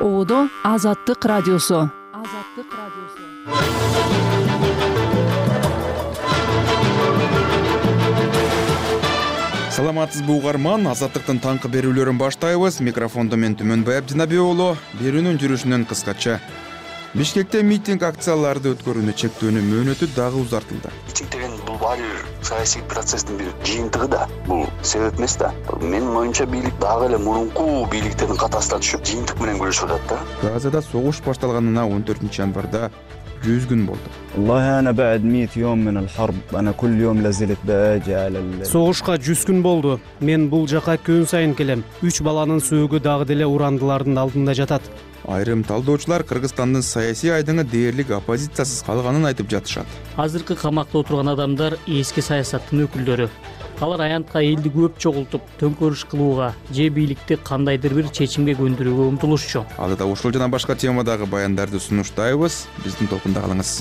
ободо азаттык радиосу. Азаттык радиосу. Саламатсызбы угарман. Азаттыктын таңкы берүүлөрүн баштайбыз. Микрофондо мен түмөнбай абдинабек уулу берүүнүн жүрүшүнөн кыскача бишкекте митинг акцияларды өткөрүүнү чектөөнүн мөөнөтү дагы узартылды. Митинг деген бул баары бир саясий процесстин бир жыйынтыгы да. Бул себеп эмес да. Менин оюмча бийлик дагы эле мурунку бийликтердин катасына түшүп жыйынтык менен күрөшүп атат да. Газада согуш башталганына он төртүнчү январда жүз күн болду. Согушка жүз күн болду. Мен бул жака күн сайын келем. Үч баланын сөөгү дагы деле урандылардын алдында жатат айрым талдоочулар кыргызстандын саясий айдыңы дээрлик оппозициясыз калганын айтып жатышат. Азыркы камакта отурган адамдар эски саясаттын өкүлдөрү. Алар аянтка элди көп чогултуп төңкөрүш кылууга же бийликти кандайдыр бир чечимге көндүрүүгө умтулушчу. Алдыда ушул жана башка темадагы баяндарды сунуштайбыз. Биздин топунда калыңыз.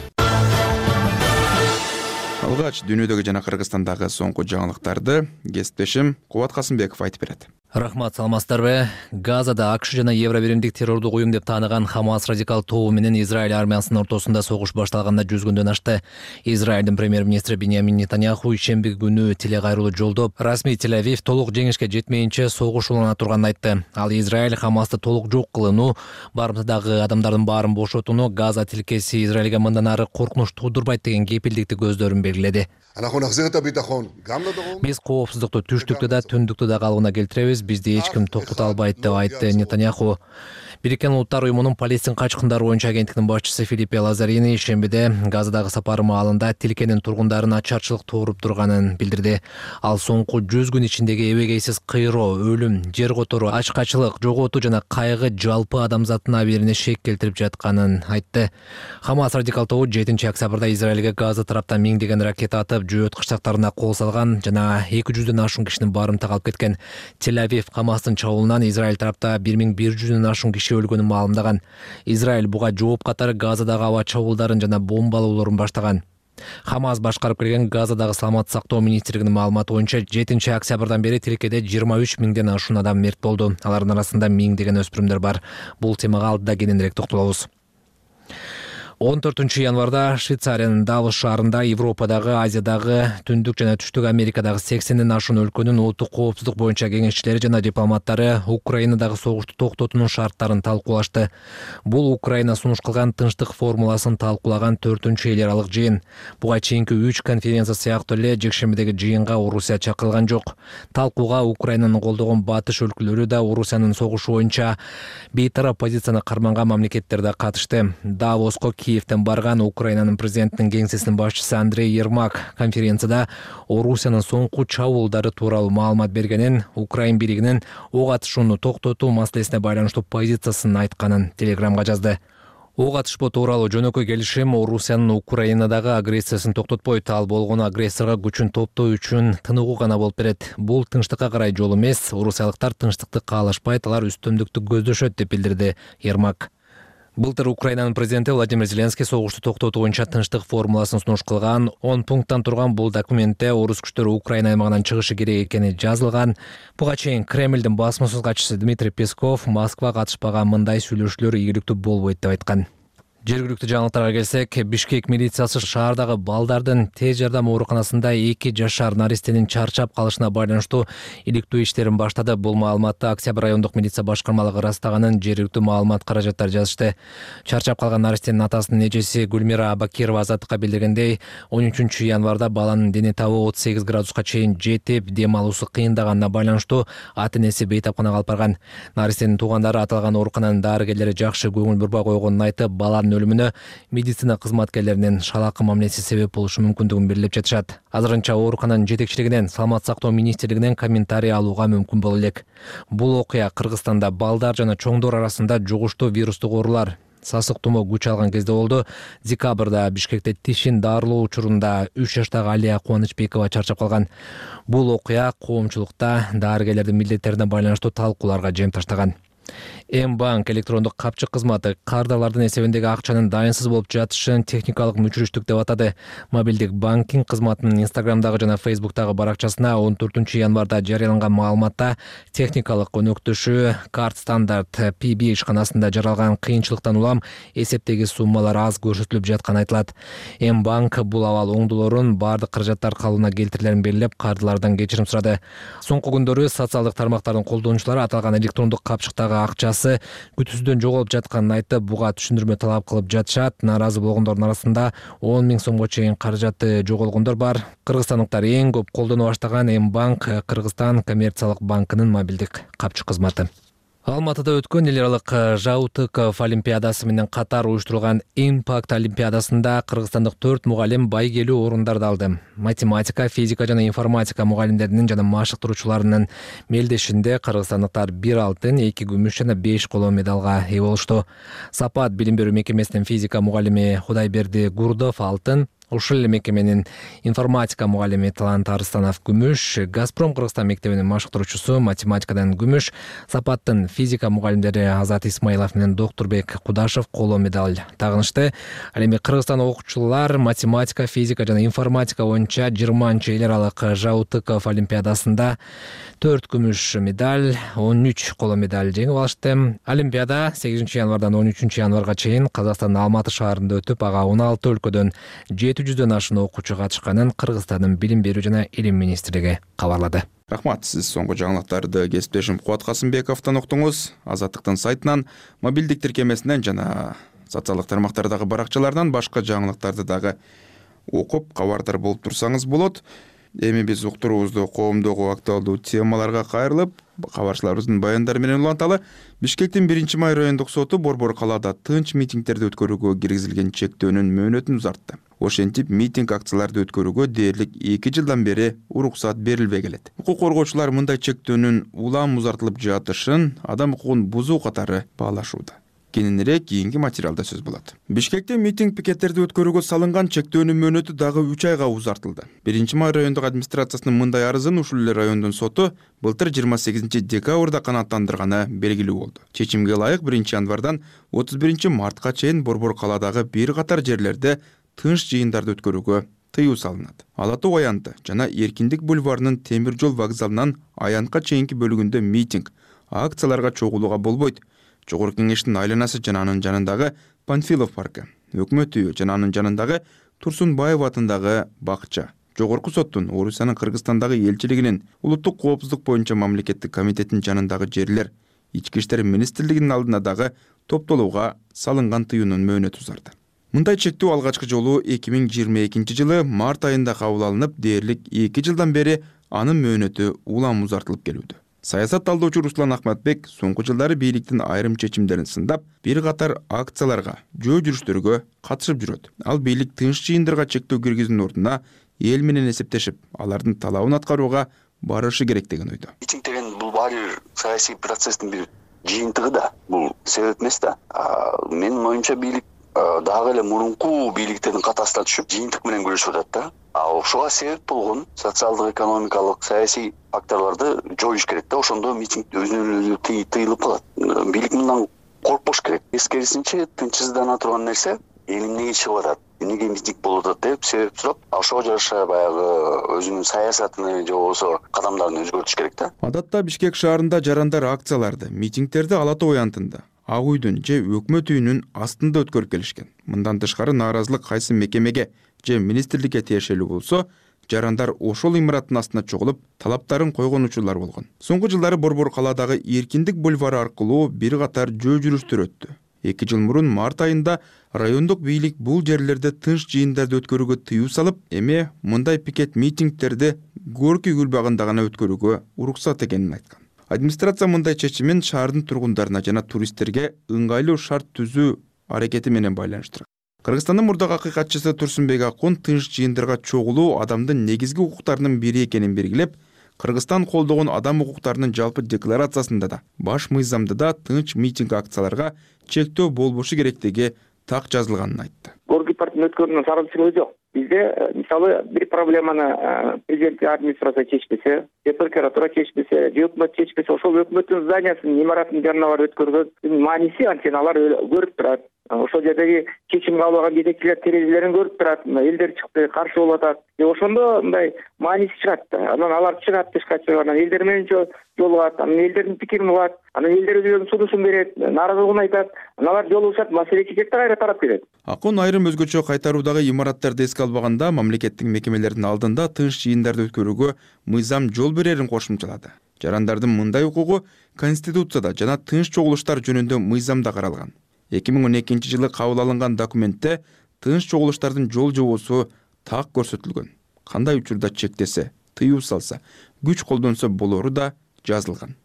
Алгач дүйнөдөгү жана кыргызстандагы соңку жаңылыктарды кесиптешим кубат касымбеков айтып берет рахмат саламатсыздарбы. Газада акш жана евро биримдик террордук уюм деп тааныган хамас радикал тобу менен израиль армиясынын ортосунда согуш башталганда жүз күндөн ашты. Израилдин премьер министри беньямин нетаньяху ишемби күнү телекайрылуу жолдоп расмий тель авив толук жеңишке жетмейинче согуш улана турганын айтты. Ал израиль хамасты толук жок кылууну барымтадагы адамдардын баарын бошотууну газа тилкеси израилге мындан ары коркунуч туудурбайт деген кепилдикти көздөрүн белгиледи. Биз коопсуздукту түштүктө да түндүктө да калыбына келтиребиз бизди эч ким токтото албайт деп айтты нетаньяху бириккен улуттар уюмунун палестин качкындары боюнча агенттигинин башчысы филиппе лазарини ишембиде газадагы сапары маалында тилкенин тургундарын ачарчылык тууруп турганын билдирди. Ал соңку жүз күн ичиндеги эбегейсиз кыйроо өлүм жер которуу ачкачылык жоготуу жана кайгы жалпы адамзаттын абийирине шек келтирип жатканын айтты. Хамас радикал тобу жетинчи октябрда израилге газа тараптан миңдеген ракета атып жөөт кыштактарына кол салган жана эки жүздөн ашуун кишини барымтага алып кеткен. Тель авив хамастын чабуулунан израиль тарапта бир миң бир жүздөн ашуун киши өлгөнүн маалымдаган. Израиль буга жооп катары газадагы аба чабуулдарын жана бомбалоолорун баштаган. Хамас башкарып келген газадагы саламаттык сактоо министрлигинин маалыматы боюнча жетинчи октябрдан бери тилкеде жыйырма үч миңден ашуун адам мерт болду. Алардын арасында миңдеген өспүрүмдөр бар. Бул темага алдыда кененирээк токтолобуз он төртүнчү январда швейцариянын давос шаарында европадагы азиядагы түндүк жана түштүк америкадагы сексенден ашуун өлкөнүн улуттук коопсуздук боюнча кеңешчилери жана дипломаттары украинадагы согушту токтотуунун шарттарын талкуулашты. Бул украина сунуш кылган тынчтык формуласын талкуулаган төртүнчү эл аралык жыйын. Буга чейинки үч конференция сыяктуу эле жекшембидеги жыйынга орусия чакырылган жок. Талкууга украинаны колдогон батыш өлкөлөрү да орусиянын согушу боюнча бейтарап позицияны карманган мамлекеттер да катышты. Давоско киевден барган украинанын президентинин кеңсесинин башчысы андрей ермак конференцияда орусиянын соңку чабуулдары тууралуу маалымат бергенин украин бийлигинин ок атышууну токтотуу маселесине байланыштуу позициясын айтканын телеграмга жазды. Ок атышпоо тууралуу жөнөкөй келишим орусиянын украинадагы агрессиясын токтотпойт ал болгону агрессорго күчүн топтоо үчүн тыныгуу гана болуп берет. Бул тынчтыкка карай жол эмес орусиялыктар тынчтыкты каалашпайт алар үстөмдүктү көздөшөт деп билдирди ермак былтыр украинанын президенти владимир зеленский согушту токтотуу боюнча тынчтык формуласын сунуш кылган. Он пункттан турган бул документте орус күчтөрү украина аймагынан чыгышы керек экени жазылган. Буга чейин кремлдин басма сөз катчысы дмитрий песков москва катышпаган мындай сүйлөшүүлөр ийгиликтүү болбойт деп айткан жергиликтүү жаңылыктарга келсек бишкек милициясы шаардагы балдардын тез жардам ооруканасында эки жашар наристенин чарчап калышына байланыштуу иликтөө иштерин баштады. Бул маалыматты октябрь райондук милиция башкармалыгы ырастаганын жергиликтүү маалымат каражаттары жазышты. Чарчап калган наристенин атасынын эжеси гүлмира абакирова азаттыкка билдиргендей он үчүнчү январда баланын дене табы отуз сегиз градуска чейин жетип дем алуусу кыйындаганына байланыштуу ата энеси бейтапканага алып барган. Наристенин туугандары аталган оорукананын дарыгерлери жакшы көңүл бурбай койгонун айтып баланын өлүмүнө медицина кызматкерлеринин шалаакы мамилеси себеп болушу мүмкүндүгүн белгилеп жатышат. Азырынча оорукананын жетекчилигинен саламаттык сактоо министрлигинен комментарий алууга мүмкүн боло элек. Бул окуя кыргызстанда балдар жана чоңдор арасында жугуштуу вирустук оорулар сасык тумоо күч алган кезде болду. Декабрда бишкекте тишин дарылоо учурунда үч жаштагы алия кубанычбекова чарчап калган. Бул окуя коомчулукта дарыгерлердин милдеттерине байланыштуу талкууларга жем таштаган м банк электрондук капчык кызматы кардарлардын эсебиндеги акчанын дайынсыз болуп жатышын техникалык мүчүрүштүк деп атады. Мобилдик банкинг кызматынын инстаграмдагы жана фейсбуктагы баракчасына он төртүнчү январда жарыяланган маалыматта техникалык өнөктөшү карт стандарт pb ишканасында жаралган кыйынчылыктан улам эсептеги суммалар аз көрсөтүлүп жатканы айтылат. М банк бул абал оңдолорун баардык каражаттар калыбына келтирилерин белгилеп кардылардан кечирим сурады. Соңку күндөрү социалдык тармактардын колдонуучулары аталган электрондук капчыктагы акчасы күтүүсүздөн жоголуп жатканын айтып буга түшүндүрмө талап кылып жатышат. Нааразы болгондордун арасында он миң сомго чейин каражаты жоголгондор бар. Кыргызстандыктар эң көп колдоно баштаган м банк кыргызстан коммерциялык банкынын мобилдик капчык кызматы алматыда өткөн эл аралык э, жаутыков олимпиадасы менен катар уюштурулган импакт олимпиадасында кыргызстандык төрт мугалим байгелүү орундарды алды. Математика физика жана информатика мугалимдеринин жана машыктыруучуларынын мелдешинде кыргызстандыктар бир алтын эки күмүш жана беш коло медалга ээ болушту. Сапат билим берүү мекемесинин физика мугалими кудайберди гурдов алтын ушул эле мекеменин информатика мугалими талант арыстанов күмүш газпром кыргызстан мектебинин машыктыруучусу математикадан күмүш сапаттын физика мугалимдери азат исмаилов менен доктурбек кудашев коло медаль тагынышты. Ал эми кыргызстан окуучулар математика физика жана информатика боюнча жыйырманчы эл аралык жаутыков олимпиадасында төрт күмүш медаль он үч коло медаль жеңип алышты. Олимпиада сегизинчи январдан он үчүнчү январга чейин казакстандын алматы шаарында өтүп ага он алты өлкөдөн жети жүздөн ашуун окуучу катышканын кыргызстандын билим берүү жана илим министрлиги кабарлады. Рахмат сиз соңку жаңылыктарды кесиптешим кубат касымбековдон уктуңуз азаттыктын сайтынан мобилдик тиркемесинен жана социалдык тармактардагы баракчаларынан башка жаңылыктарды дагы окуп кабардар болуп турсаңыз болот. Эми биз уктуруубузду коомдогу актуалдуу темаларга кайрылып кабарчыларыбыздын баяндары менен уланталы бишкектин биринчи май райондук соту борбор калаада тынч митингдерди өткөрүүгө киргизилген чектөөнүн мөөнөтүн узартты. Ошентип митинг акцияларды өткөрүүгө дээрлик эки жылдан бери уруксаат берилбей келет. Укук коргоочулар мындай чектөөнүн улам узартылып жатышын адам укугун бузуу катары баалашууда кененирээк кийинки материалда сөз болот. Бишкекте митинг пикеттерди өткөрүүгө салынган чектөөнүн мөөнөтү дагы үч айга узартылды. Биринчи май райондук администрациясынын мындай арызын ушул эле райондун соту былтыр жыйырма сегизинчи декабрда канааттандырганы белгилүү болду. Чечимге ылайык биринчи январдан отуз биринчи мартка чейин борбор калаадагы бир катар жерлерде тынч жыйындарды өткөрүүгө тыюу салынат. Ала тоо аянты жана эркиндик бульварынын темир жол вокзалынан аянтка чейинки бөлүгүндө митинг акцияларга чогулууга болбойт жогорку кеңештин айланасы жана анын жанындагы панфилов паркы өкмөт үйү жана анын жанындагы турсунбаев атындагы бакча. Жогорку соттун орусиянын кыргызстандагы элчилигинин улуттук коопсуздук боюнча мамлекеттик комитеттин жанындагы жерлер ички иштер министрлигинин алдына дагы топтолууга салынган тыюунун мөөнөтү узарды. Мындай чектөө алгачкы жолу эки миң жыйырма экинчи жылы март айында кабыл алынып дээрлик эки жылдан бери анын мөөнөтү улам узартылып келүүдө саясат талдоочу руслан акматбек соңку жылдары бийликтин айрым чечимдерин сындап бир катар акцияларга жөө жүрүштөргө катышып жүрөт. Ал бийлик тынч жыйындарга чектөө киргизүүнүн ордуна эл менен эсептешип алардын талабын аткарууга барышы керек деген ойдо. Митинг деген бул баары бир саясий процесстин бир жыйынтыгы да бул себеп эмес да. Менин оюмча бийлик дагы эле мурунку бийликтердин катасына түшүп жыйынтык менен күрөшүп атат да. Ошого себеп болгон социалдык экономикалык саясий факторлорду жоюш керек да. Ошондо митинг өзүнөн өзү тыйылып калат. Бийлик мындан коркпош керек. Тескерисинче тынчсыздана турган нерсе эл эмнеге чыгып атат. Эмнеге митинг болуп атат деп себеп сурап ошого жараша баягы өзүнүн саясатын же болбосо кадамдарын өзгөртүш керек да. Адатта бишкек шаарында жарандар акцияларды митингдерди ала тоо аянтында ак үйдүн же өкмөт үйүнүн астында өткөрүп келишкен. Мындан тышкары нааразылык кайсы мекемеге же министрликке тиешелүү болсо жарандар ошол имараттын астына чогулуп талаптарын койгон учурлар болгон. Соңку жылдары борбор калаадагы эркиндик бульвары аркылуу бир катар жөө жүрүштөр өттү. Эки жыл мурун март айында райондук бийлик бул жерлерде тынч жыйындарды өткөрүүгө тыюу салып эми мындай пикет митингдерди горький гүл багында гана өткөрүүгө уруксат экенин айткан администрация мындай чечимин шаардын тургундарына жана туристтерге ыңгайлуу шарт түзүү аракети менен байланыштырат. Кыргызстандын мурдагы акыйкатчысы турсунбек акун тынч жыйындарга чогулуу адамдын негизги укуктарынын бири экенин белгилеп кыргызстан колдогон адам укуктарынын жалпы декларациясында да баш мыйзамда да тынч митинг акцияларга чектөө болбошу керектиги так жазылганын айтты. Өткөрүнөн сарылчылыгы жок бизде мисалы бир проблеманы президенттик администрация чечпесе же прокуратура чечпесе же өкмөт чечпесе ошол өкмөттүн зданиясынын имаратынын жанына барып өткөргөндүн мааниси анткени алар көрүп турат ошол жердеги чечим кабыл алган жетекчилер терезелерин көрүп турат элдер чыкты каршы болуп атат. И ошондо мындай мааниси чыгат да. Анан алар чыгат тышка чыгып анан элдер менен жолугат анан элдердин пикирин угат анан элдер өздөрүнүн сунушун берет нааразылыгын айтат анан алар жолугушат маселе чечет да кайра тарап кетет акун айрым өзгөчө кайтаруудагы имараттарды эске албаганда мамлекеттик мекемелердин алдында тынч жыйындарды өткөрүүгө мыйзам жол берерин кошумчалады. Жарандардын мындай укугу конституцияда жана тынч чогулуштар жөнүндө мыйзамда каралган эки миң он экинчи жылы кабыл алынган документте тынч чогулуштардын жол жобосу так көрсөтүлгөн. Кандай учурда чектесе тыюу салса күч колдонсо болору да жазылган.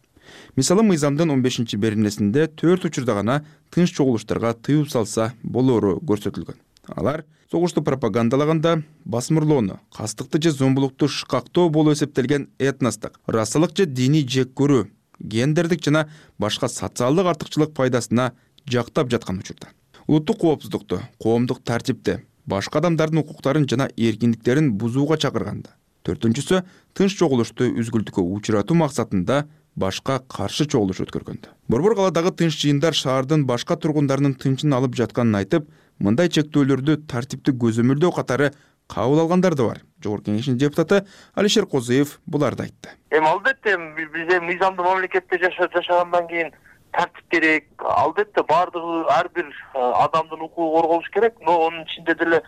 Мисалы мыйзамдын он бешинчи беренесинде төрт учурда гана тынч чогулуштарга тыюу салса болоору көрсөтүлгөн. Алар согушту пропагандалаганда басмырлоону кастыкты же зомбулукту шыкактоо болуп эсептелген этностук расалык же диний жек көрүү гендердик жана башка социалдык артыкчылык пайдасына жактап жаткан учурда. Улуттук коопсуздукту коомдук тартипти башка адамдардын укуктарын жана эркиндиктерин бузууга чакырганда. Төртүнчүсү тынч чогулушту үзгүлтүккө учуратуу максатында башка каршы чогулуш өткөргөндө. Борбор калаадагы тынч жыйындар шаардын башка тургундарынын тынчын алып жатканын айтып мындай чектөөлөрдү тартипти көзөмөлдөө катары кабыл алгандар да бар. Жогорку кеңештин депутаты алишер козыев буларды айтты. Эми албетте биз эми мыйзамдуу мамлекетте жашагандан кийин тартип керек. Албетте баардыгы ар бир адамдын укугу корголуш керек но анын ичинде деле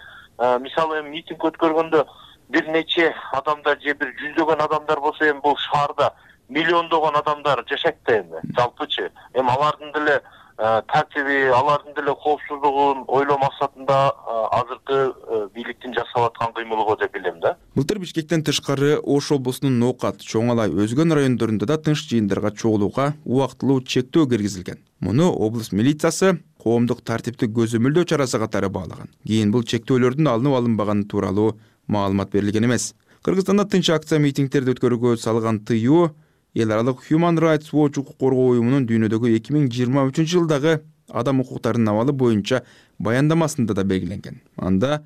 мисалы эми митинг өткөргөндө бир нече адамдар же бир жүздөгөн адамдар болсо эми бул шаарда миллиондогон адамдар жашайт да эми жалпычы эми алардын деле тартиби алардын деле коопсуздугун ойлоо максатында азыркы бийликтин жасап аткан кыймылы го деп билем да. Былтыр бишкектен тышкары ош облусунун ноокат чоң алай өзгөн райондорунда да тынч жыйындарга чогулууга убактылуу чектөө киргизилген. Муну облус милициясы коомдук тартипти көзөмөлдөө чарасы катары баалаган. Кийин бул чектөөлөрдүн алынып алынбаганы тууралуу маалымат берилген эмес. Кыргызстанда тынч акция митингдерди өткөрүүгө салган тыюу эл аралык human rights watch укук коргоо уюмунун дүйнөдөгү эки миң жыйырма үчүнчү жылдагы адам укуктарынын абалы боюнча баяндамасында да белгиленген. Анда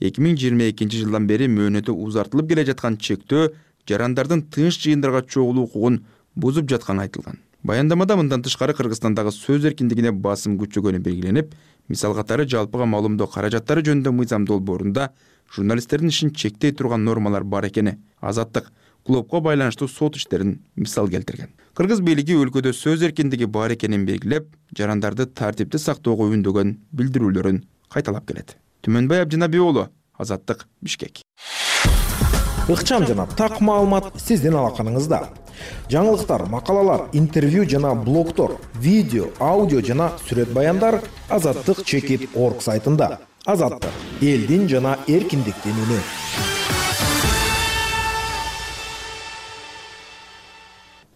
эки миң жыйырма экинчи жылдан бери мөөнөтү узартылып келе жаткан чектөө жарандардын тынч жыйындарга чогулуу укугун бузуп жатканы айтылган. Баяндамада мындан тышкары кыргызстандагы сөз эркиндигине басым күчөгөнү белгиленип мисал катары жалпыга маалымдоо каражаттары жөнүндө мыйзам долбоорунда журналисттердин ишин чектей турган нормалар бар экени азаттык клубко байланыштуу сот иштерин мисал келтирген. Кыргыз бийлиги өлкөдө сөз эркиндиги бар экенин белгилеп жарандарды тартипти сактоого үндөгөн билдирүүлөрүн кайталап келет. Түмөнбай абдинаби уулу азаттык бишкек. Ыкчам жана так маалымат сиздин алаканыңызда. Жаңылыктар макалалар интервью жана блогдор видео аудио жана сүрөт баяндар азаттык чекит орг сайтында. Азаттык элдин жана эркиндиктин үнү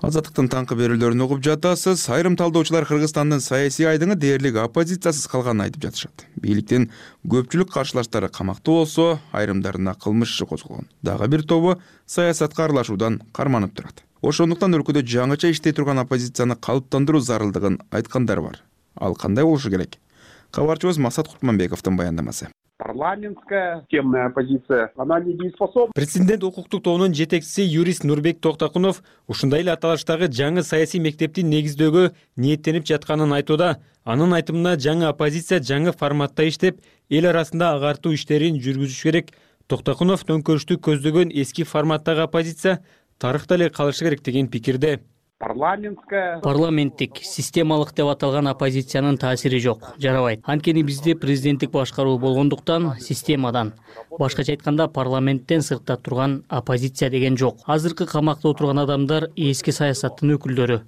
азаттыктын таңкы берүүлөрүн угуп жатасыз. Айрым талдоочулар кыргызстандын саясий айдыңы дээрлик оппозициясыз калганын айтып жатышат. Бийликтин көпчүлүк каршылаштары камакта болсо айрымдарына кылмыш иши козголгон. Дагы бир тобу саясатка аралашуудан карманып турат. Ошондуктан өлкөдө жаңыча иштей турган оппозицияны калыптандыруу зарылдыгын айткандар бар. Ал кандай болушу керек? Кабарчыбыз максат кутманбековдун баяндамасы парламентская системная оппозиция. Она недееспособна. Президент укуктук тобунун жетекчиси юрист нурбек токтокунов ушундай эле аталыштагы жаңы саясий мектепти негиздөөгө ниеттенип жатканын айтууда анын айтымында жаңы оппозиция жаңы форматта иштеп эл арасында агартуу иштерин жүргүзүш керек. Токтокунов төңкөрүштү көздөгөн эски форматтагы оппозиция тарыхта эле калышы керек деген пикирде парламентская парламенттик системалык деп аталган оппозициянын таасири жок жарабайт. Анткени бизде президенттик башкаруу болгондуктан системадан. Башкача айтканда парламенттен сыртта турган оппозиция деген жок. Азыркы камакта отурган адамдар эски саясаттын өкүлдөрү.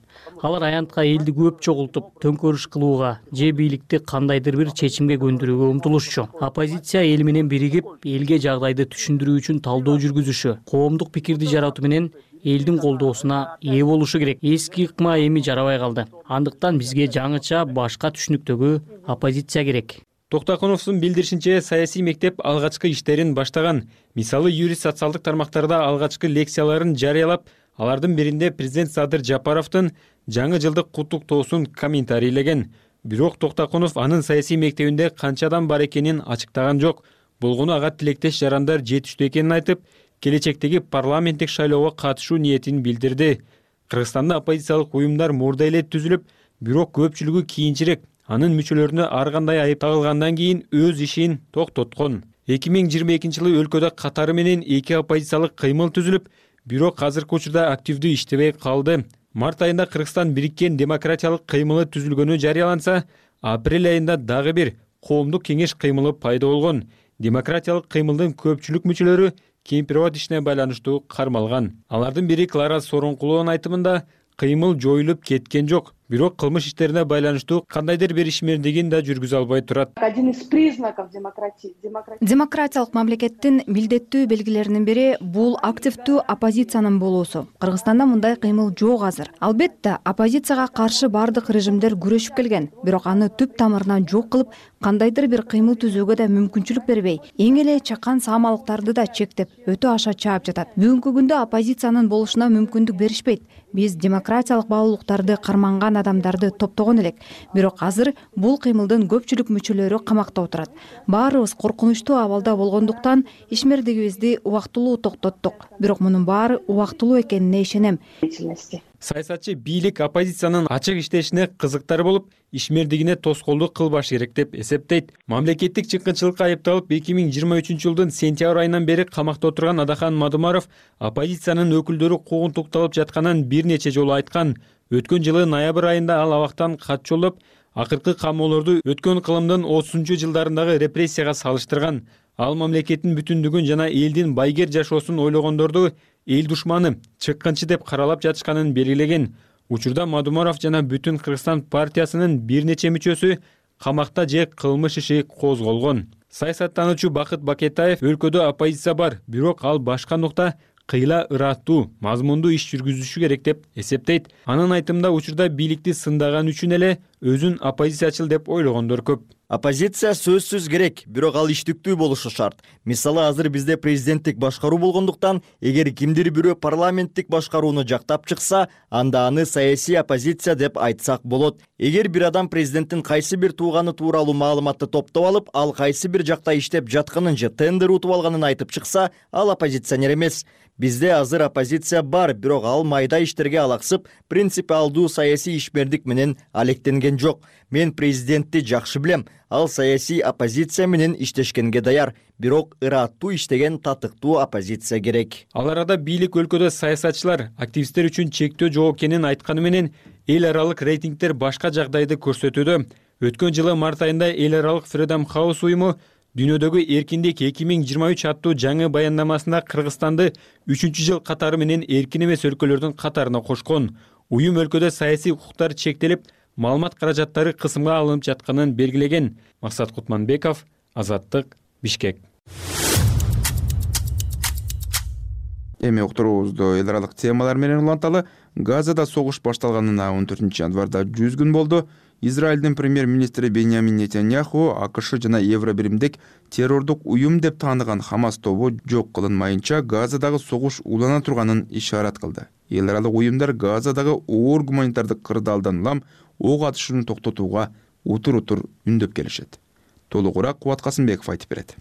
Алар аянтка элди көп чогултуп төңкөрүш кылууга же бийликти кандайдыр бир чечимге көндүрүүгө умтулушчу. Оппозиция эл менен биригип элге жагдайды түшүндүрүү үчүн талдоо жүргүзүшү коомдук пикирди жаратуу менен элдин колдоосуна ээ болушу керек. Эски ыкма эми жарабай калды. Андыктан бизге жаңыча башка түшүнүктөгү оппозиция керек. Токтокуновдун билдиришинче саясий мектеп алгачкы иштерин баштаган. Мисалы юрист социалдык тармактарда алгачкы лекцияларын жарыялап алардын биринде президент садыр жапаровдун жаңы жылдык куттуктоосун комментарийлеген бирок токтокунов анын саясий мектебинде канча адам бар экенин ачыктаган жок. Болгону ага тилектеш жарандар жетиштүү экенин айтып келечектеги парламенттик шайлоого катышуу ниетин билдирди. Кыргызстанда оппозициялык уюмдар мурда эле түзүлүп бирок көпчүлүгү кийинчерээк анын мүчөлөрүнө ар кандай айып тагылгандан кийин өз ишин токтоткон. Эки миң жыйырма экинчи жылы өлкөдө катары менен эки оппозициялык кыймыл түзүлүп бирок азыркы учурда активдүү иштебей калды. Март айында кыргызстан бириккен демократиялык кыймылы түзүлгөнү жарыяланса апрель айында дагы бир коомдук кеңеш кыймылы пайда болгон. Демократиялык кыймылдын көпчүлүк мүчөлөрү кемпирабад ишине байланыштуу кармалган. Алардын бири клара сооронкулованын айтымында кыймыл жоюлуп кеткен жок бирок кылмыш иштерине байланыштуу кандайдыр бир ишмердигин да жүргүзө албай турат. Один из признаков демократии демократиялык мамлекеттин милдеттүү белгилеринин бири бул активдүү оппозициянын болуусу. Кыргызстанда мындай кыймыл жок азыр. Албетте оппозицияга каршы баардык режимдер күрөшүп келген. Бирок аны түп тамырынан жок кылып кандайдыр бир кыймыл түзүүгө да мүмкүнчүлүк бербей. Эң эле чакан саамалыктарды да чектеп өтө аша чаап жатат. Бүгүнкү күндө оппозициянын болушуна мүмкүндүк беришпейт. Биз демократиялык баалуулуктарды карманган адамдарды топтогон элек. Бирок азыр бул кыймылдын көпчүлүк мүчөлөрү камакта отурат. Баарыбыз коркунучтуу абалда болгондуктан ишмердигибизди убактылуу токтоттук. Бирок мунун баары убактылуу экенине ишенем саясатчы бийлик оппозициянын ачык иштешине кызыктар болуп ишмердигине тоскоолдук кылбаш керек деп эсептейт. Мамлекеттик чыккынчылыкка айыпталып эки миң жыйырма үчүнчү жылдын сентябрь айынан бери камакта отурган адахан мадумаров оппозициянын өкүлдөрү куугунтукталып жатканын бир нече жолу айткан. Өткөн жылы ноябрь айында ал абактан кат жолдоп акыркы камоолорду өткөн кылымдын отузунчу жылдарындагы репрессияга салыштырган ал мамлекеттин бүтүндүгүн жана элдин байгер жашоосун ойлогондорду эл душманы чыккынчы деп каралап жатышканын белгилеген. Учурда мадумаров жана бүтүн кыргызстан партиясынын бир нече мүчөсү камакта же кылмыш иши козголгон. Саясаттануучу бакыт бакетаев өлкөдө оппозиция бар бирок ал башка нукта кыйла ыраттуу мазмундуу иш жүргүзүшү керек деп эсептейт. Анын айтымында учурда бийликти сындаган үчүн эле өзүн оппозициячыл деп ойлогондор көп. Оппозиция сөзсүз керек бирок ал иштиктүү болушу шарт. Мисалы азыр бизде президенттик башкаруу болгондуктан эгер кимдир бирөө парламенттик башкарууну жактап чыкса анда аны саясий оппозиция деп айтсак болот. Эгер бир адам президенттин кайсы бир тууганы тууралуу маалыматты топтоп алып ал кайсы бир жакта иштеп жатканын же тендер утуп алганын айтып чыкса ал оппозиционер эмес. Бизде азыр оппозиция бар бирок ал майда иштерге алаксып принципиалдуу саясий ишмердик менен алектенген жок. Мен президентти жакшы билем. Ал саясий оппозиция менен иштешкенге даяр. Бирок ыраттуу иштеген татыктуу оппозиция керек. Ал арада бийлик өлкөдө саясатчылар активисттер үчүн чектөө жок экенин айтканы менен эл аралык рейтингдер башка жагдайды көрсөтүүдө. Өткөн жылы март айында эл аралык фредом хаус уюму дүйнөдөгү эркиндик эки миң жыйырма үч аттуу жаңы баяндамасында кыргызстанды үчүнчү жыл катары менен эркин эмес өлкөлөрдүн катарына кошкон. Уюм өлкөдө саясий укуктар чектелип маалымат каражаттары кысымга алынып жатканын белгилеген максат кутманбеков азаттык бишкек. Эми уктуруубузду эл аралык темалар менен уланталы газада согуш башталганына он төртүнчү январда жүз күн болду. Израилдин премьер министри беньямин нетаньяху акш жана евро биримдик террордук уюм деп тааныган хамас тобу жок кылынмайынча газадагы согуш улана турганын ишарат кылды. Эл аралык уюмдар газадагы оор гуманитардык кырдаалдан улам ок атышууну токтотууга утур утур үндөп келишет. Толугураак кубат касымбеков айтып берет.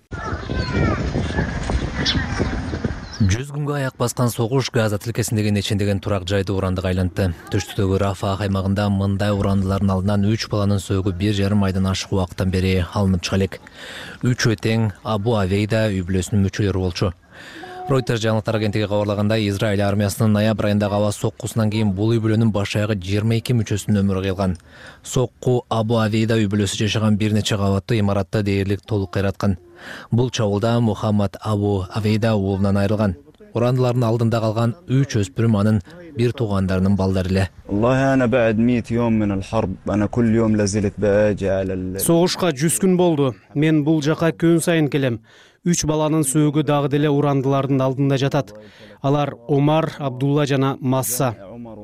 Жүз күнгө аяк баскан согуш газа тилкесиндеги нечендеген турак жайды урандык айлантты. Түштүктөгү рафа аймагында мындай урандылардын алдынан үч баланын сөөгү бир жарым айдан ашык убакыттан бери алынып чыга элек. Үчөө тең абу авейда үй бүлөсүнүн мүчөлөрү болчу ройтер жаңылыктар агенттиги кабарлагандай израиль армиясынын ноябрь айындагы аба соккусунан кийин бул үй бүлөнүн баш аягы жыйырма эки мүчөсүнүн өмүрү кыйылган сокку абу авейда үй бүлөсү жашаган бир нече кабаттуу имаратты дээрлик толук кыйраткан бул чабуулда мухаммад абу авейда уулунан айрылган. Урандылардын алдында калган үч өспүрүм анын бир туугандарынын балдары эле. Согушка жүз күн болду. Мен бул жака күн сайын келем үч баланын сөөгү дагы деле урандылардын алдында жатат. Алар омар абдулла жана масса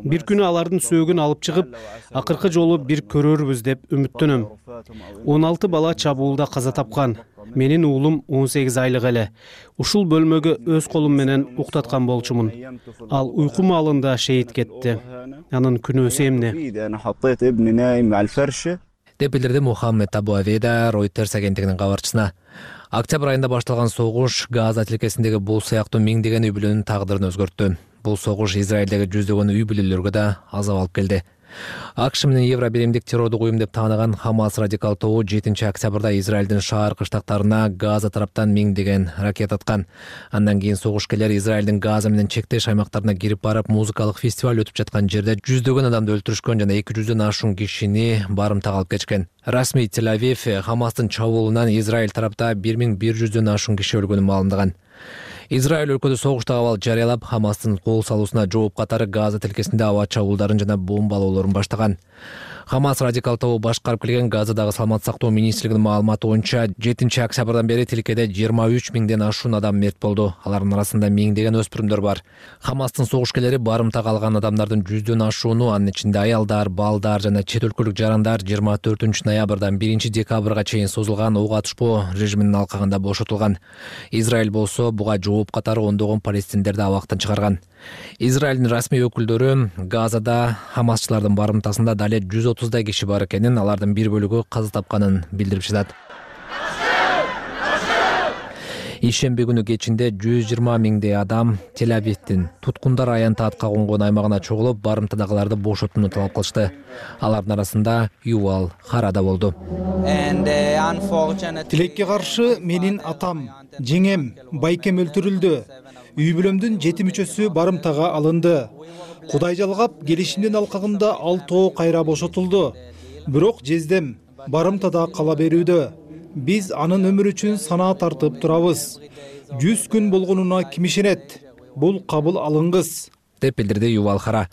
бир күнү алардын сөөгүн алып чыгып акыркы жолу бир көрөрбүз деп үмүттөнөм. Он алты бала чабуулда каза тапкан. Менин уулум он сегиз айлык эле. Ушул бөлмөгө өз колум менен уктаткан болчумун. Ал уйку маалында шейит кетти. Анын күнөөсү эмне? Деп билдирди мухаммед абу авейда ройтерс агенттигинин кабарчысына октябрь айында башталган согуш газа тилкесиндеги бул сыяктуу миңдеген үй бүлөнүн тагдырын өзгөрттү. Бул согуш израилдеги жүздөгөн үй бүлөлөргө да азап алып келди акш менен евро биримдик террордук уюм деп тааныган хамас радикал тобу жетинчи октябрда израилдин шаар кыштактарына газа тараптан миңдеген ракета аткан. Андан кийин согушкерлер израилдин газа менен чектеш аймактарына кирип барып музыкалык фестиваль өтүп жаткан жерде жүздөгөн адамды өлтүрүшкөн жана эки жүздөн ашуун кишини барымтага алып кетишкен расмий тель авив хамастын чабуулунан израиль тарапта бир миң бир жүздөн ашуун киши өлгөнүн маалымдаган израиль өлкөдө согуштук абал жарыялап хамастын кол салуусуна жооп катары газа тилкесинде аба чабуулдарын жана бомбалоолорун баштаган хамас радикал тобу башкарып келген газадагы саламаттык сактоо министрлигинин маалыматы боюнча жетинчи октябрдан бери тилкеде жыйырма үч миңден ашуун адам мерт болду. Алардын арасында миңдеген өспүрүмдөр бар. Хамастын согушкерлери барымтага алган адамдардын жүздөн ашууну анын ичинде аялдар балдар жана чет өлкөлүк жарандар жыйырма төртүнчү ноябрдан биринчи декабрга чейин созулган ок атышпоо режиминин алкагында бошотулган. Израиль болсо буга жооп катары ондогон палестиндерди абактан чыгарган. Израилдин расмий өкүлдөрү газада хамасчылардын барымтасында дале жүз отуздай киши бар экенин алардын бир бөлүгү каза тапканын билдирип жатат ишемби күнү кечинде жүз жыйырма миңдей адам тель авивдин туткундар аянты атка конгон аймагына чогулуп барымтадагыларды бошотууну талап кылышты. Алардын арасында ювал хара да болду тилекке каршы менин атам жеңем байкем өлтүрүлдү. Үй бүлөмдүн жети мүчөсү барымтага алынды кудай жалгап келишимдин алкагында ал тоо кайра бошотулду. Бирок жездем барымтада кала берүүдө. Биз анын өмүрү үчүн санаа тартып турабыз. Жүз күн болгонуна ким ишенет бул кабыл алынгыс деп билдирди ювал хара.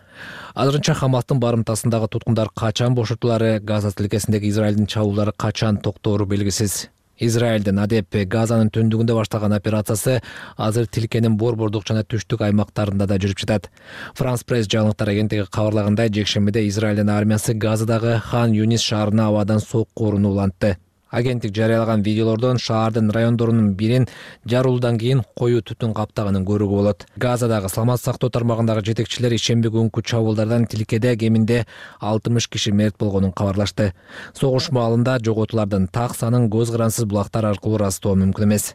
Азырынча хамастын барымтасындагы туткундар качан бошотулары газа тилкесиндеги израилдин чабуулдары качан токтоору белгисиз израилдин адеп газанын түндүгүндө башталган операциясы азыр тилкенин борбордук жана түштүк аймактарында да жүрүп жатат. Франс пресс жаңылыктар агенттиги кабарлагандай жекшембиде израилдин армиясы газадагы хан юнис шаарына абадан сокку ууруну улантты агенттик жарыялаган видеолордон шаардын райондорунун бирин жарылуудан кийин коюу түтүн каптаганын көрүүгө болот. Газадагы саламаттык сактоо тармагындагы жетекчилер ишемби күнкү чабуулдардан тилкеде кеминде алтымыш киши мерт болгонун кабарлашты. Согуш маалында жоготуулардын так санын көз карансыз булактар аркылуу ырастоо мүмкүн эмес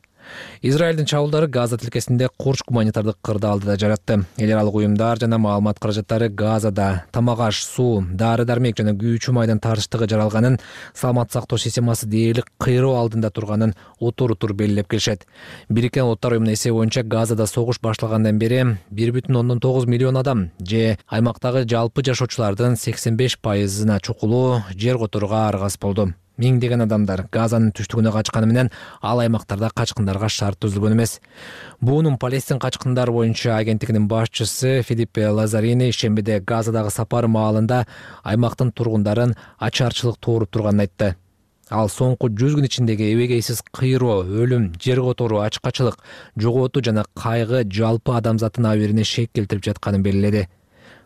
израилдин чабуулдары газа тилкесинде курч гуманитардык кырдаалды да жаратты. Эл аралык уюмдар жана маалымат каражаттары газада тамак аш суу дары дармек жана күйүүчү майдын тартыштыгы жаралганын саламаттык сактоо системасы дээрлик кыйроо алдында турганын утур утур белгилеп келишет. Бириккен улуттар уюмунун эсеби боюнча газада согуш башталгандан бери бир бүтүн ондон тогуз миллион адам же аймактагы жалпы жашоочулардын сексен беш пайызына чукулуу жер которууга аргасыз болду миңдеген адамдар газанын түштүгүнө качканы менен ал аймактарда качкындарга шарт түзүлгөн эмес. Буунун палестин качкындары боюнча агенттигинин башчысы филиппе лазарини ишембиде газадагы сапары маалында аймактын тургундарын ачарчылык тооруп турганын айтты. Ал соңку жүз күн ичиндеги эбегейсиз кыйроо өлүм жер которуу ачкачылык жоготуу жана кайгы жалпы адамзаттын абийирине шек келтирип жатканын белгиледи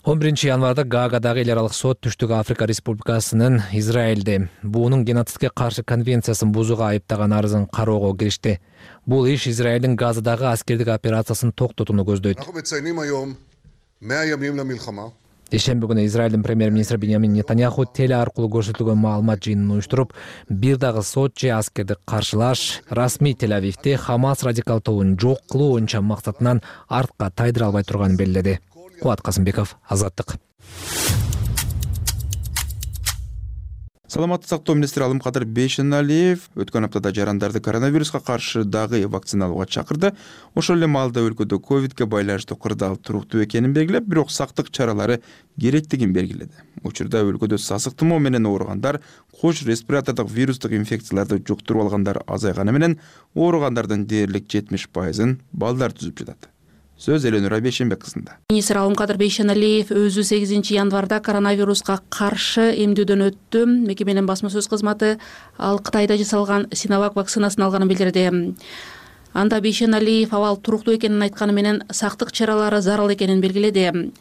он биринчи январда гаагадагы эл аралык сот түштүк африка республикасынын израилди буунун геноцидке каршы конвенциясын бузууга айыптаган арызын кароого киришти. Бул иш израилдин газадагы аскердик операциясын токтотууну көздөйт. Ишемби күнү израилдин премьер министри беньямин нетаньяху теле аркылуу көрсөтүлгөн маалымат жыйынын уюштуруп бир дагы сот же аскердик каршылаш расмий тель авивди хамас радикал тобун жок кылуу боюнча максатынан артка тайдыра албай турганын белгиледи кубат касымбеков азаттык саламаттык сактоо министри алымкадыр бейшеналиев. Өткөн аптада жарандарды коронавируска каршы дагы вакциналоога чакырды. Ошол эле маалда өлкөдө ковидке байланыштуу кырдаал туруктуу экенин белгилеп бирок сактык чаралары керектигин белгиледи. Учурда өлкөдө сасык тумоо менен ооругандар куш респиратордук вирустук инфекцияларды жуктуруп алгандар азайганы менен ооругандардын дээрлик жетимиш пайызын балдар түзүп жатат сөз эленура бейшенбек кызында. Министр алымкадыр бейшеналиев өзү сегизинчи январда коронавируска каршы эмдөөдөн өттү. Мекеменин басма сөз кызматы ал кытайда жасалган синовак вакцинасын алганын билдирди. Анда бейшеналиев абал туруктуу экенин айтканы менен сактык чаралары зарыл экенин белгиледи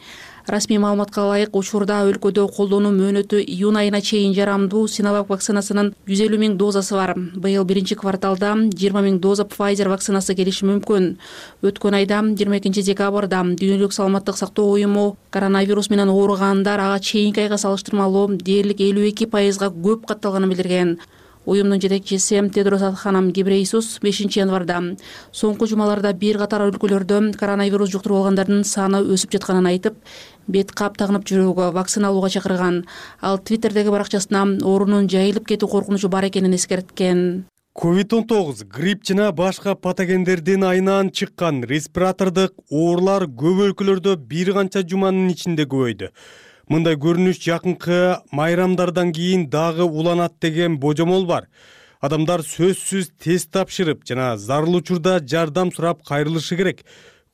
расмий маалыматка ылайык учурда өлкөдө колдонуу мөөнөтү июнь айына чейин жарамдуу синовак вакцинасынын жүз элүү миң дозасы бар. Быйыл биринчи кварталда жыйырма миң доза файзер вакцинасы келиши мүмкүн. Өткөн айда жыйырма экинчи декабрда дүйнөлүк саламаттык сактоо уюму коронавирус менен ооругандар ага чейинки айга салыштырмалуу дээрлик элүү эки пайызга көп катталганын билдирген уюмдун жетекчиси тедрос адханам гибрейсус бешинчи январда. Соңку жумаларда бир катар өлкөлөрдө коронавирус жуктуруп алгандардын саны өсүп жатканын айтып бет кап тагынып жүрүүгө вакцина алууга чакырган. Ал твиттердеги баракчасына оорунун жайылып кетүү коркунучу бар экенин эскерткен. ковид он тогуз грипп жана башка патогендердин айынан чыккан респиратордук оорулар көп өлкөлөрдө бир канча жуманын ичинде көбөйдү мындай көрүнүш жакынкы майрамдардан кийин дагы уланат деген божомол бар. Адамдар сөзсүз тест тапшырып жана зарыл учурда жардам сурап кайрылышы керек.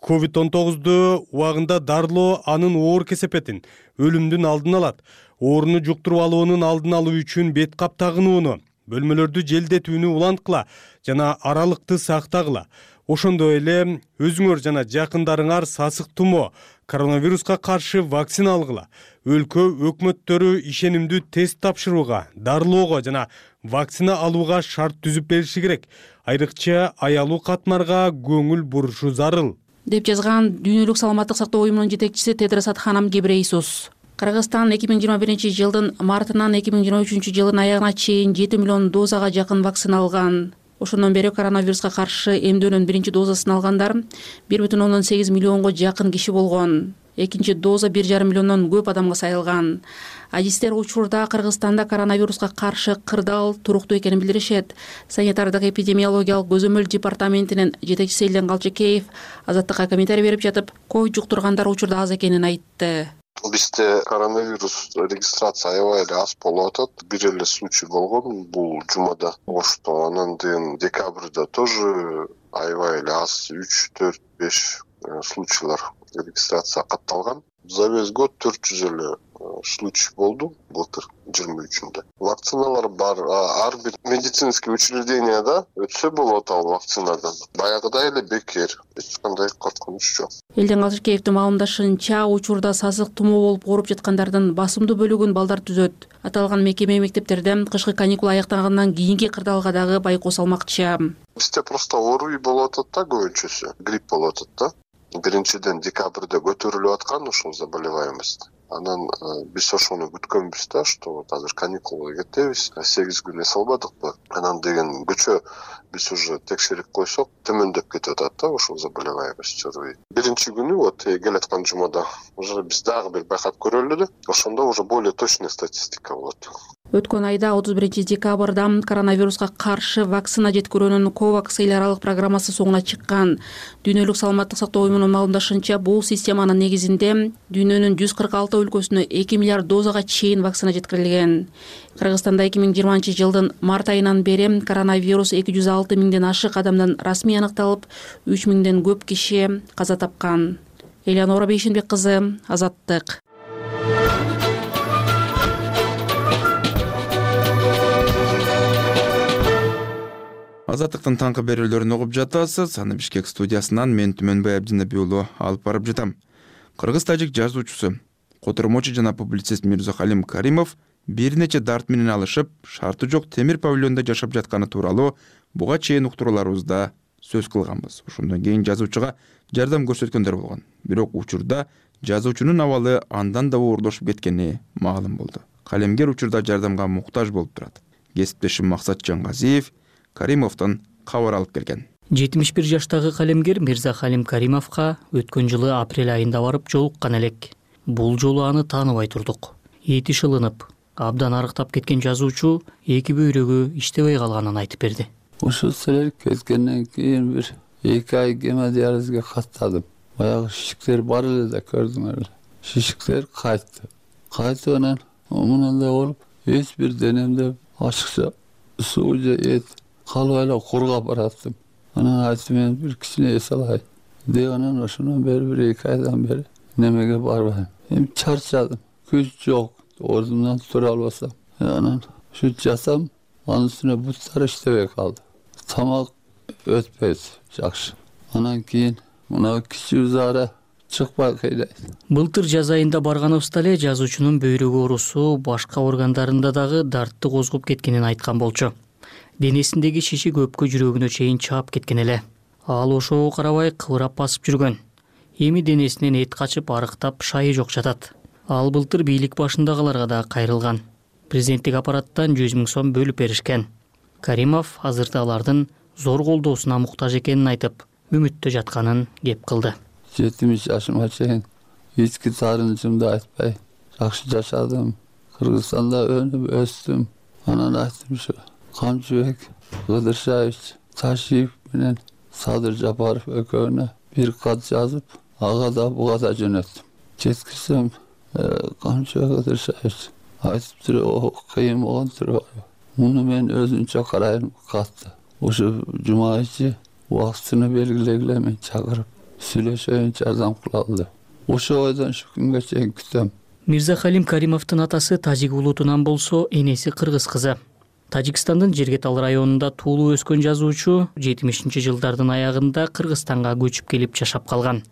Ковид он тогузду убагында дарылоо анын оор кесепетин өлүмдүн алдын алат. Ооруну жуктуруп алуунун алдын алуу үчүн бет кап тагынууну бөлмөлөрдү желдетүүнү уланткыла жана аралыкты сактагыла ошондой эле өзүңөр жана жакындарыңар сасык тумоо коронавируска каршы вакцина алгыла өлкө өкмөттөрү ишенимдүү тест тапшырууга дарылоого жана вакцина алууга шарт түзүп бериши керек. Айрыкча аялуу катмарга көңүл бурушу зарыл. Деп жазган дүйнөлүк саламаттык сактоо уюмунун жетекчиси тедрос адханам гебрейсус. Кыргызстан эки миң жыйырма биринчи жылдын мартынан эки миң жыйырма үчүнчү жылдын аягына чейин жети миллион дозага жакын вакцина алган. Ошондон бери коронавируска каршы эмдөөнүн биринчи дозасын алгандар бир бүтүн ондон сегиз миллионго жакын киши болгон экинчи доза бир жарым миллиондон көп адамга сайылган. Адистер учурда кыргызстанда коронавируска каршы кырдаал туруктуу экенин билдиришет. Санитардык эпидемиологиялык көзөмөл департаментинин жетекчиси элден калчыкеев азаттыкка комментарий берип жатып ковид жуктургандар учурда аз экенин айтты. Бизде коронавирус регистрация аябай эле аз болуп атат. Бир эле случай болгон. Бул жумада ошто анан кийин декабрда тоже аябай эле аз үч төрт беш э, случайлар регистрация катталган. За весь год төрт жүз эле э, случай болду былтыр жыйырма үчүндө. Вакциналар бар ар бир медицинский учрежденияда өтсө болот ал вакцинадан. Баягыдай эле бекер эч кандай коркунуч жок. Элден калчыкеевдин маалымдашынча учурда сасык тумоо болуп ооруп жаткандардын басымдуу бөлүгүн балдар түзөт. Аталган мекеме мектептерде кышкы каникула аяктагандан кийинки кырдаалга дагы байкоо салмакчы. Бизде просто орви болуп атат да көбүнчөсү. Грипп болуп атат да биринчиден декабрда көтөрүлүп аткан ушул заболеваемость. Анан э, биз ошону күткөнбүз да что вот азыр каникулга кетебиз сегиз күн эс албадыкпы? Анан деген көчө биз уже текшерип койсок төмөндөп кетип атат да ушул заболеваемость орви биринчи күнү вот келаткан жумада уже биз дагы бир байкап көрөлү эле ошондо уже более точный статистика болот өткөн айда отуз биринчи декабрда коронавируска каршы вакцина жеткирүүнүн ковакс эл аралык программасы соңуна чыккан. Дүйнөлүк саламаттык сактоо уюмунун маалымдашынча бул системанын негизинде дүйнөнүн жүз кырк алты өлкөсүнө эки миллиард дозага чейин вакцина жеткирилген. Кыргызстанда эки миң жыйырманчы жылдын март айынан бери коронавирус эки жүз алты миңден ашык адамдан расмий аныкталып үч миңден көп киши каза тапкан. Элеонора бейшенбек кызы азаттык азаттыктын таңкы берүүлөрүн угуп жатасыз. Аны бишкек студиясынан мен түмөнбай абдинаби уулу алып барып жатам. Кыргыз тажик жазуучусу котормочу жана публицист мирзахалим каримов бир нече дарт менен алышып шарты жок темир павильондо жашап жатканы тууралуу буга чейин уктурууларыбызда сөз кылганбыз. Ошондон кийин жазуучуга жардам көрсөткөндөр болгон. Бирок учурда жазуучунун абалы андан да оорлошуп кеткени маалым болду. Калемгер учурда жардамга муктаж болуп турат. Кесиптешим максат жангазиев каримовдон кабар алып келген. Жетимиш бир жаштагы калемгер мирза халим каримовго өткөн жылы апрель айында барып жолуккан элек. Бул жолу аны тааныбай турдук. Эти шылынып абдан арыктап кеткен жазуучу эки бөйрөгү иштебей калганын айтып берди. Ушул силер кеткенден кийин бир эки ай гемодиализге каттадым. Баягы шишиктер бар эле да көрдүңөр эле. Шишиктер кайтты. Кайтып анан мындай болуп эч бир денемде ачыкча суу же эт калбай эле кургап бараттым анан айттым мен бир кичине эс алайын деп анан ошондон бери бир эки айдан бери немеге барбайм? Эми чарчадым. Күч жок. Ордумдан тура албасам. Анан ушинтип жатсам анын үстүнө буттар иштебей калды. Тамак өтпөйт. Жакшы. Анан кийин мына кичүү заара чыкпай кыйнайт былтыр жаз айында барганыбызда эле жазуучунун бөйрөк оорусу башка органдарында дагы дартты козгоп кеткенин айткан болчу денесиндеги шиши көпкө жүрөгүнө чейин чаап кеткен эле. Ал ошого карабай кыбырап басып жүргөн. Эми денесинен эт качып арыктап шайы жок жатат. Ал былтыр бийлик башындагыларга да кайрылган. Президенттик аппараттан жүз миң сом бөлүп беришкен. Каримов азырда алардын зор колдоосуна муктаж экенин айтып үмүттө жатканын кеп кылды. Жетимиш жашыма чейин ички таарынычымды айтпай жакшы жашадым. Кыргызстанда өнүп өстүм. Анан айттым ушу камчыбек кыдыршаевич ташиев менен садыр жапаров экөөнө бир кат жазып ага да буга да жөнөттүм. Жеткирсем «Э, камчыбек кыдыршаевич айтыптыр кыйын болгон турбайбы муну мен өзүмчө карайм катты. Ушу жума ичи убактыны белгилегиле мени чакырып сүйлөшөйүн жардам кылалы деп ошол ойдон ушу күнгө чейин күтөм. Мирзахалим каримовдун атасы тажик улутунан болсо энеси кыргыз кызы тажикстандын жергетал районунда туулуп өскөн жазуучу жетимишинчи жылдардын аягында кыргызстанга көчүп келип жашап калган.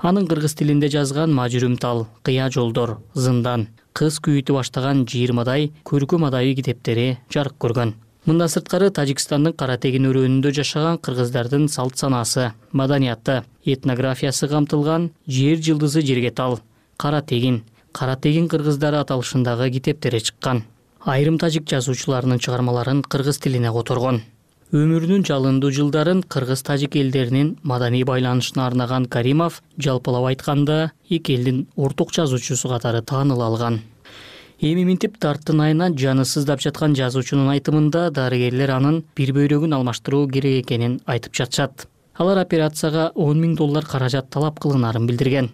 Анын кыргыз тилинде жазган мажүрүм тал кыя жолдор зындан кыз күйүтү баштаган жыйырмадай көркөм адабий китептери жарык көргөн. Мындан сырткары тажикстандын кара тегин өрөөнүндө жашаган кыргыздардын салт санаасы маданияты этнографиясы камтылган жер жылдызы жерге тал кара тегин кара тегин кыргыздары аталышындагы китептери чыккан айрым тажик жазуучуларынын чыгармаларын кыргыз тилине которгон. Өмүрүнүн жалындуу жылдарын кыргыз тажик элдеринин маданий байланышына арнаган каримов жалпылап айтканда эки элдин орток жазуучусу катары тааныла алган. Эми минтип дарттын айына жаны сыздап жаткан жазуучунун айтымында дарыгерлер анын бир бөйрөгүн алмаштыруу керек экенин айтып жатышат. Алар операцияга он миң доллар каражат талап кылынарын билдирген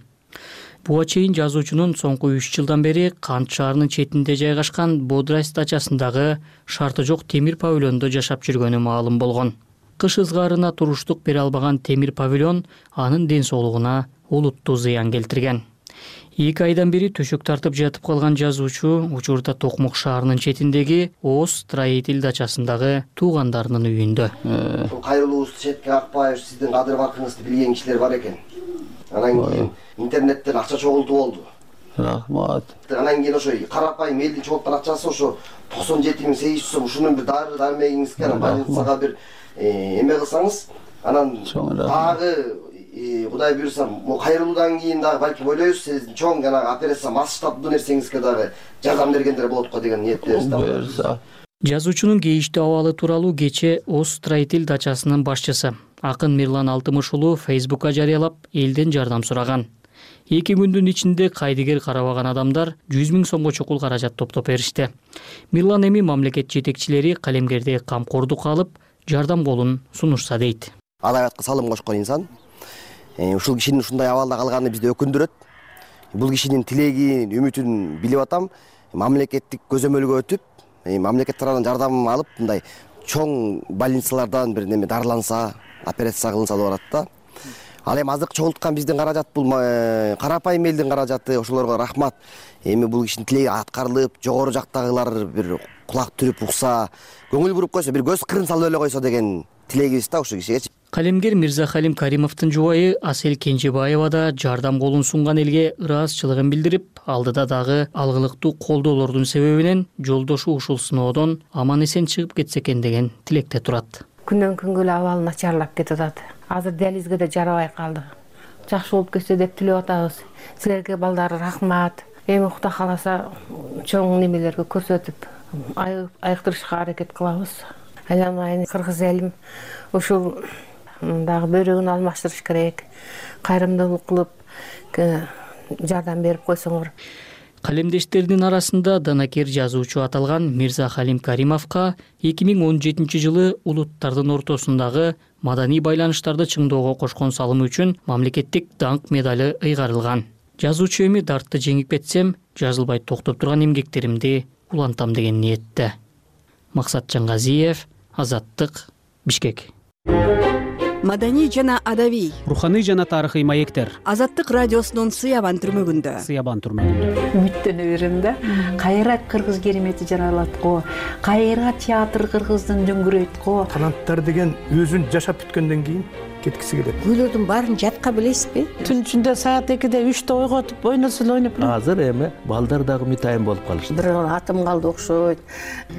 буга чейин жазуучунун соңку үч жылдан бери кант шаарынын четинде жайгашкан бодрайс дачасындагы шарты жок темир павильондо жашап жүргөнү маалым болгон кыш ызгаарына туруштук бере албаган темир павильон анын ден соолугуна олуттуу зыян келтирген. Эки айдан бери төшөк тартып жатып калган жазуучу учурда токмок шаарынын четиндеги оз строитель дачасындагы туугандарынын үйүндө. Э. кайрылуубузду четке какпай сиздин кадыр баркыңызды билген кишилер бар экен анан кийин интернеттен акча чогултуп болду рахмат. Анан кийин ошо карапайым элдин чогулткан акчасы ошо токсон жети миң сегиз жүз сом ушунун бир дары дармегиңизге анан больницага бир э, эме кылсаңыз анан дагы кудай буюрса могу кайрылуудан кийин дагы балким ойлойбуз сиздин чоң жанагы операция масштабдуу нерсеңизге дагы жардам бергендер болот го деген ниеттебиз да буюрса. Жазуучунун кейиштүү абалы тууралуу кечээ оз строитель дачасынын башчысы акын мирлан алтымыш уулу фейсбукка жарыялап элден жардам сураган. Эки күндүн ичинде кайдыгер карабаган адамдар жүз миң сомго чукул каражат топтоп беришти. Мирлан эми мамлекет жетекчилери калемгерди камкордукка алып жардам колун сунушса дейт. Адабиятка салым кошкон инсан. Э, ушул кишинин ушундай абалда калганы бизди өкүндүрөт. Бул кишинин тилегин үмүтүн билип атам. Мамлекеттик көзөмөлгө өтүп э, мамлекет тарабынан жардам алып мындай чоң больницалардан бир неме дарыланса операция кылынса деп атат да. Ал эми азыркы чогулткан биздин каражат бул э, карапайым элдин каражаты ошолорго рахмат. Эми бул кишинин тилеги аткарылып жогору жактагылар бир кулак түрүп укса көңүл буруп койсо бир көз кырын салып эле койсо деген тилегибиз да ушул кишигечи калемгер мирзахалим каримовдун жубайы асель кенжебаева да жардам колун сунган элге ыраазычылыгын билдирип алдыда дагы алгылыктуу колдоолордун себебинен жолдошу ушул сыноодон аман эсен чыгып кетсе экен деген тилекте турат күндөн күнгө эле абалы начарлап кетип атат азыр диализге да жарабай калдык. Жакшы болуп кетсе деп тилеп атабыз. Силерге балдар рахмат. Эми кудай кааласа чоң немелерге көрсөтүп айыктырышка аракет кылабыз. Айланайын кыргыз элим. Ушул дагы бөйрөгүн алмаштырыш керек. Кайрымдуулук кылып жардам берип койсоңор калемдештеринин арасында данакер жазуучу аталган мирза халим каримовго эки миң он жетинчи жылы улуттардын ортосундагы маданий байланыштарды чыңдоого кошкон салымы үчүн мамлекеттик даңк медали ыйгарылган. Жазуучу эми дартты жеңип кетсем жазылбай токтоп турган эмгектеримди улантам деген ниетте. Максат жангазиев азаттык бишкек маданий жана адабий. Руханий жана тарыхый маектер. Азаттык радиосунун сыябан түрмөгүндө. Сыябан түрмөгүндө. Үмүттөнө берем да. Кайра кыргыз керемети жаралат го кайра театр кыргыздын дөңгөрөйт го. Таланттар деген өзүн жашап бүткөндөн кийин кеткиси келет күүлөрдүн баарын жатка билесизби? Түн ичинде саат экиде үчтө ойготуп ойносо эле ойноп берем азыр эми балдар дагы үмүтайым болуп калышты. Бир атым калды окшойт.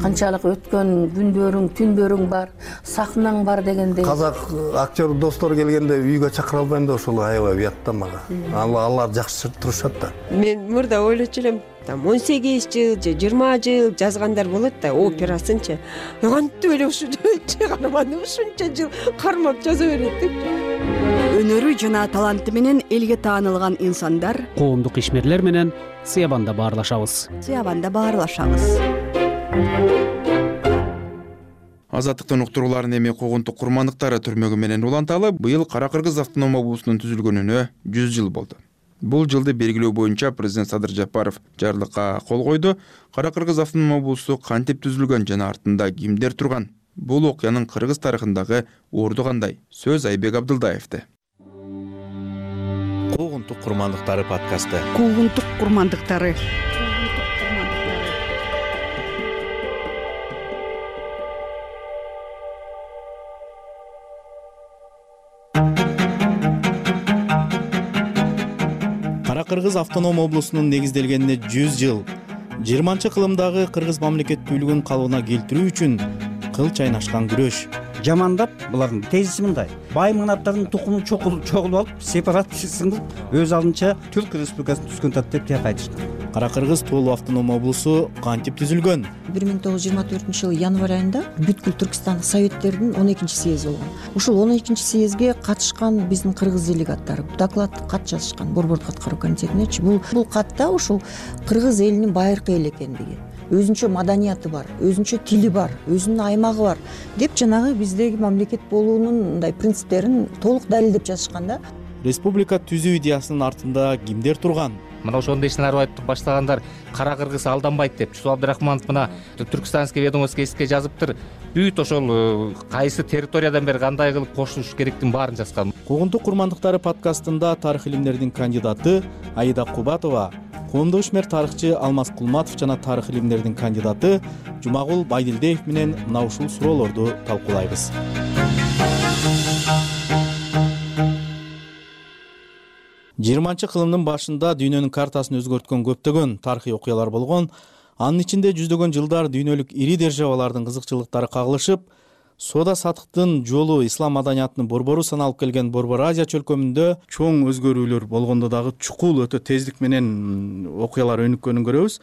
Канчалык өткөн күндөрүң түндөрүң бар сахнаң бар дегендей казак актер достор келгенде үйгө чакыра албайм да ошол аябай уят да мага алар жакшы турушат да. Мен мурда ойлочу элем там он сегиз жыл же жыйырма жыл жазгандар болот да операсынчы кантип эле ушу чыгарманы ушунча жыл кармап жаза берет депчи өнөрү жана таланты менен элге таанылган инсандар коомдук ишмерлер менен сыябанда баарлашабыз. Сыябанда баарлашабыз. Азаттыктын уктурууларын эми куугунтук курмандыктары түрмөгү менен уланталы быйыл кара кыргыз автоном облусунун түзүлгөнүнө жүз жыл болду бул жылды белгилөө боюнча президент садыр жапаров жарлыкка кол койду. Кара кыргыз автоном облусу кантип түзүлгөн жана артында кимдер турган. Бул окуянын кыргыз тарыхындагы орду кандай? Сөз айбек абдылдаевде куугунтук курмандыктары подкасты. Куугунтук курмандыктары кыргыз автоном облусунун негизделгенине жүз жыл. Жыйырманчы кылымдагы кыргыз мамлекеттүүлүгүн калыбына келтирүү үчүн кыл чайнашкан күрөш. Жамандап булардын тезиси мындай. Байым кнаптардын тукуму чогулуп алып сепаратизм кылып өз алдынча түрк республикасын түзгөн атат деп тияка айтышкан кара кыргыз тоолуу автоном облусу кантип түзүлгөн? Бир миң тогуз жүз жыйырма төртүнчү жылы январь айында бүткүл түркстандык советтердин он экинчи съези болгон ушул он экинчи съезге катышкан биздин кыргыз делегаттары докладдык кат жазышкан борбордук аткаруу комитетинечи бул бул катта ушул кыргыз элинин байыркы эл экендиги. Өзүнчө маданияты бар өзүнчө тили бар өзүнүн аймагы бар деп жанагы биздеги мамлекет болуунун мындай принциптерин толук далилдеп жазышкан да. Республика түзүү идеясынын артында кимдер турган мына ошондой ишин арыбаевди баштагандар кара кыргыз алданбайт деп чусуп абдрахманов мына түркстанский ведомостский эсикке жазыптыр бүт ошол э, кайсы территориядан бери кандай кылып кошулуш керектигин баарын жазган. Куугунтук курмандыктары подкастында тарых илимдеринин кандидаты аида кубатова коомдук ишмер тарыхчы алмаз кулматов жана тарых илимдеринин кандидаты жумагул байдилдиев менен мына ушул суроолорду талкуулайбыз жыйырманчы кылымдын башында дүйнөнүн картасын өзгөрткөн көптөгөн тарыхый окуялар болгон анын ичинде жүздөгөн жылдар дүйнөлүк ири державалардын кызыкчылыктары кагылышып соода саттыктын жолу ислам маданиятынын борбору саналып келген борбор азия чөлкөмүндө чоң өзгөрүүлөр болгондо дагы чукул өтө тездик менен окуялар өнүккөнүн көрөбүз.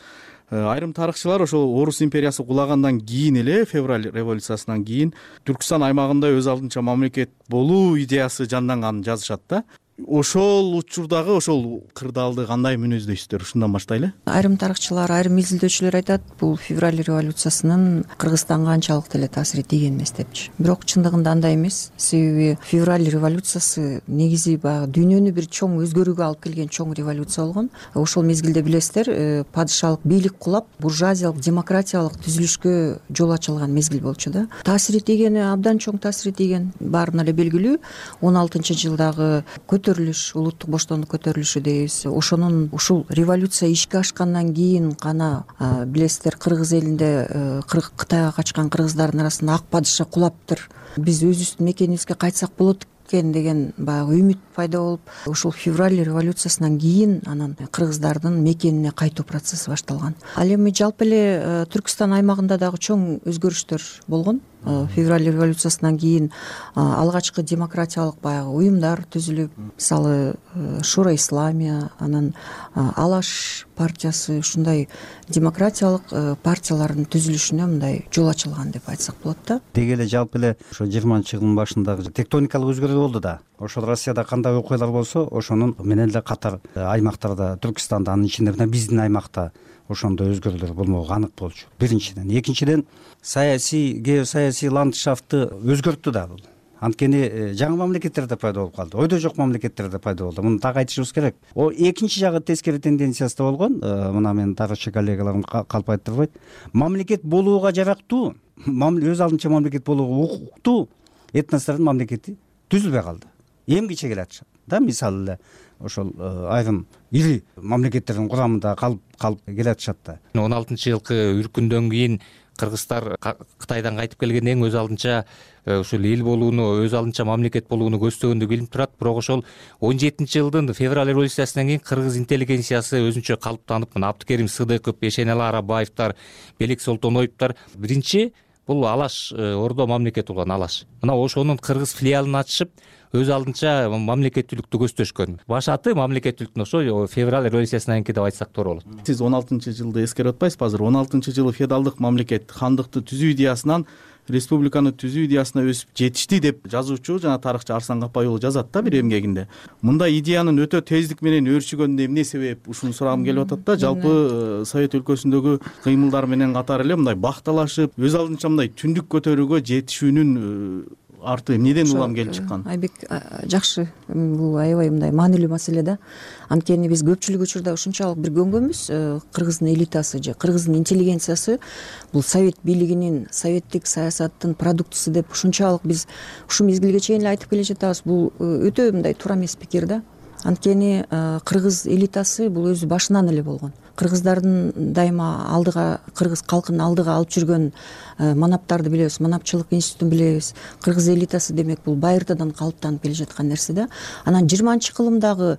Э, айрым тарыхчылар ошол орус империясы кулагандан кийин эле февраль революциясынан кийин түркстан аймагында өз алдынча мамлекет болуу идеясы жанданганын жазышат да ошол учурдагы ошол кырдаалды кандай мүнөздөйсүздөр? Ушундан баштайлы. Айрым тарыхчылар айрым изилдөөчүлөр айтат бул февраль революциясынын кыргызстанга анчалык деле таасири тийген эмес депчи бирок чындыгында андай эмес. Себеби февраль революциясы негизи баягы дүйнөнү бир чоң өзгөрүүгө алып келген чоң революция болгон. Ошол мезгилде билесиздер э, падышалык бийлик кулап буржуазиялык демократиялык түзүлүшкө жол ачылган мезгил болчу да. Таасири тийгени абдан чоң таасири тийген баарына эле белгилүү. Он алтынчы жылдагы көтөрүлүш улуттук боштондук көтөрүлүшү дейбиз. Ошонун ушул революция ишке ашкандан кийин гана билесиздер кыргыз элинде э, кытайга качкан кыргыздардын арасында ак падыша кулаптыр биз өзүбүздүн мекенибизге кайтсак болот экен деген баягы үмүт пайда болуп ушул февраль революциясынан кийин анан кыргыздардын мекенине кайтуу процесси башталган. Ал эми жалпы эле э, түркстан аймагында дагы чоң өзгөрүштөр болгон февраль революциясынан кийин алгачкы демократиялык баягы уюмдар түзүлүп мисалы э, шура исламия анан алаш партиясы ушундай демократиялык партиялардын түзүлүшүнө мындай жол ачылган деп айтсак болот да. Деги эле жалпы эле ошо жыйырманчы жылдын башындагы тектоникалык өзгөрүү болду да. Ошол россияда кандай окуялар болсо ошонун менен эле катар э, аймактарда түркстанда анын ичинде мына биздин аймакта ошондой өзгөрүүлөр болмогу анык болчу. Биринчиден. Экинчиден саясий геосаясий ландшафтты өзгөрттү да бул. Анткени э, жаңы мамлекеттер да пайда болуп калды. Ойдо жок мамлекеттер да пайда болду. Муну так айтышыбыз керек. Экинчи жагы тескери тенденциясы да болгон. Э, мына менин тарыхчы коллегаларым калп айтып мамлекет болууга жарактуу өз алдынча мамлекет болууга укуктуу этностордун мамлекети түзүлбөй калды. Эмгиче келатышат да мисалы эле ошол э, айрым ири мамлекеттердин курамында калып калып келатышат да. Он алтынчы жылкы үркүндөн кийин кыргыздар кытайдан кайтып келгенден кийин өз алдынча э, ушул эл болууну өз алдынча мамлекет болууну көздөгөндөг билинип турат. Бирок ошол он жетинчи жылдын февраль революциясынан кийин кыргыз интеллигенциясы өзүнчө калыптанып мына абдыкерим сыдыков эшенали арабаевдер белек солтоноевдор биринчи бул алаш э, ордо мамлекети болгон алаш. Мына ошонун кыргыз филиалын ачышып өз алдынча мамлекеттүүлүктү көздөшкөн. Баш аты мамлекеттүүлүктүн ошо февраль революциясынан кийинки деп айтсак туура болот. Сиз он алтынчы жылды эскерип атпайсызбы азыр он алтынчы жылы феодалдык мамлекет хандыкты түзүү идеясынан республиканы түзүү идеясына өсүп жетишти деп жазуучу жана тарыхчы арслан капай уулу жазат да бир эмгегинде. Мындай идеянын өтө тездик менен өрчүгөнүнө эмне себеп? Ушуну сурагым келип атат да. Жалпы э, совет өлкөсүндөгү кыймылдар менен катар эле мындай бакталашып өз алдынча мындай түндүк көтөрүүгө жетишүүнүн э, арты эмнеден улам келип чыккан? Айбек жакшы бул аябай мындай маанилүү маселе да. Анткени биз көпчүлүк учурда ушунчалык бир көнгөнбүз э, кыргыздын элитасы же кыргыздын интеллигенциясы бул совет бийлигинин советтик саясаттын продуктусу деп ушунчалык биз ушул мезгилге чейин эле айтып келе жатабыз. Бул э, өтө мындай туура эмес пикир да. Анткени э, кыргыз элитасы бул өзү башынан эле болгон кыргыздардын дайыма алдыга кыргыз калкын алдыга алып жүргөн э, манаптарды билебиз манапчылык институтун билебиз. Кыргыз элитасы демек бул байыртадан калыптанып келе жаткан нерсе да. Анан жыйырманчы кылымдагы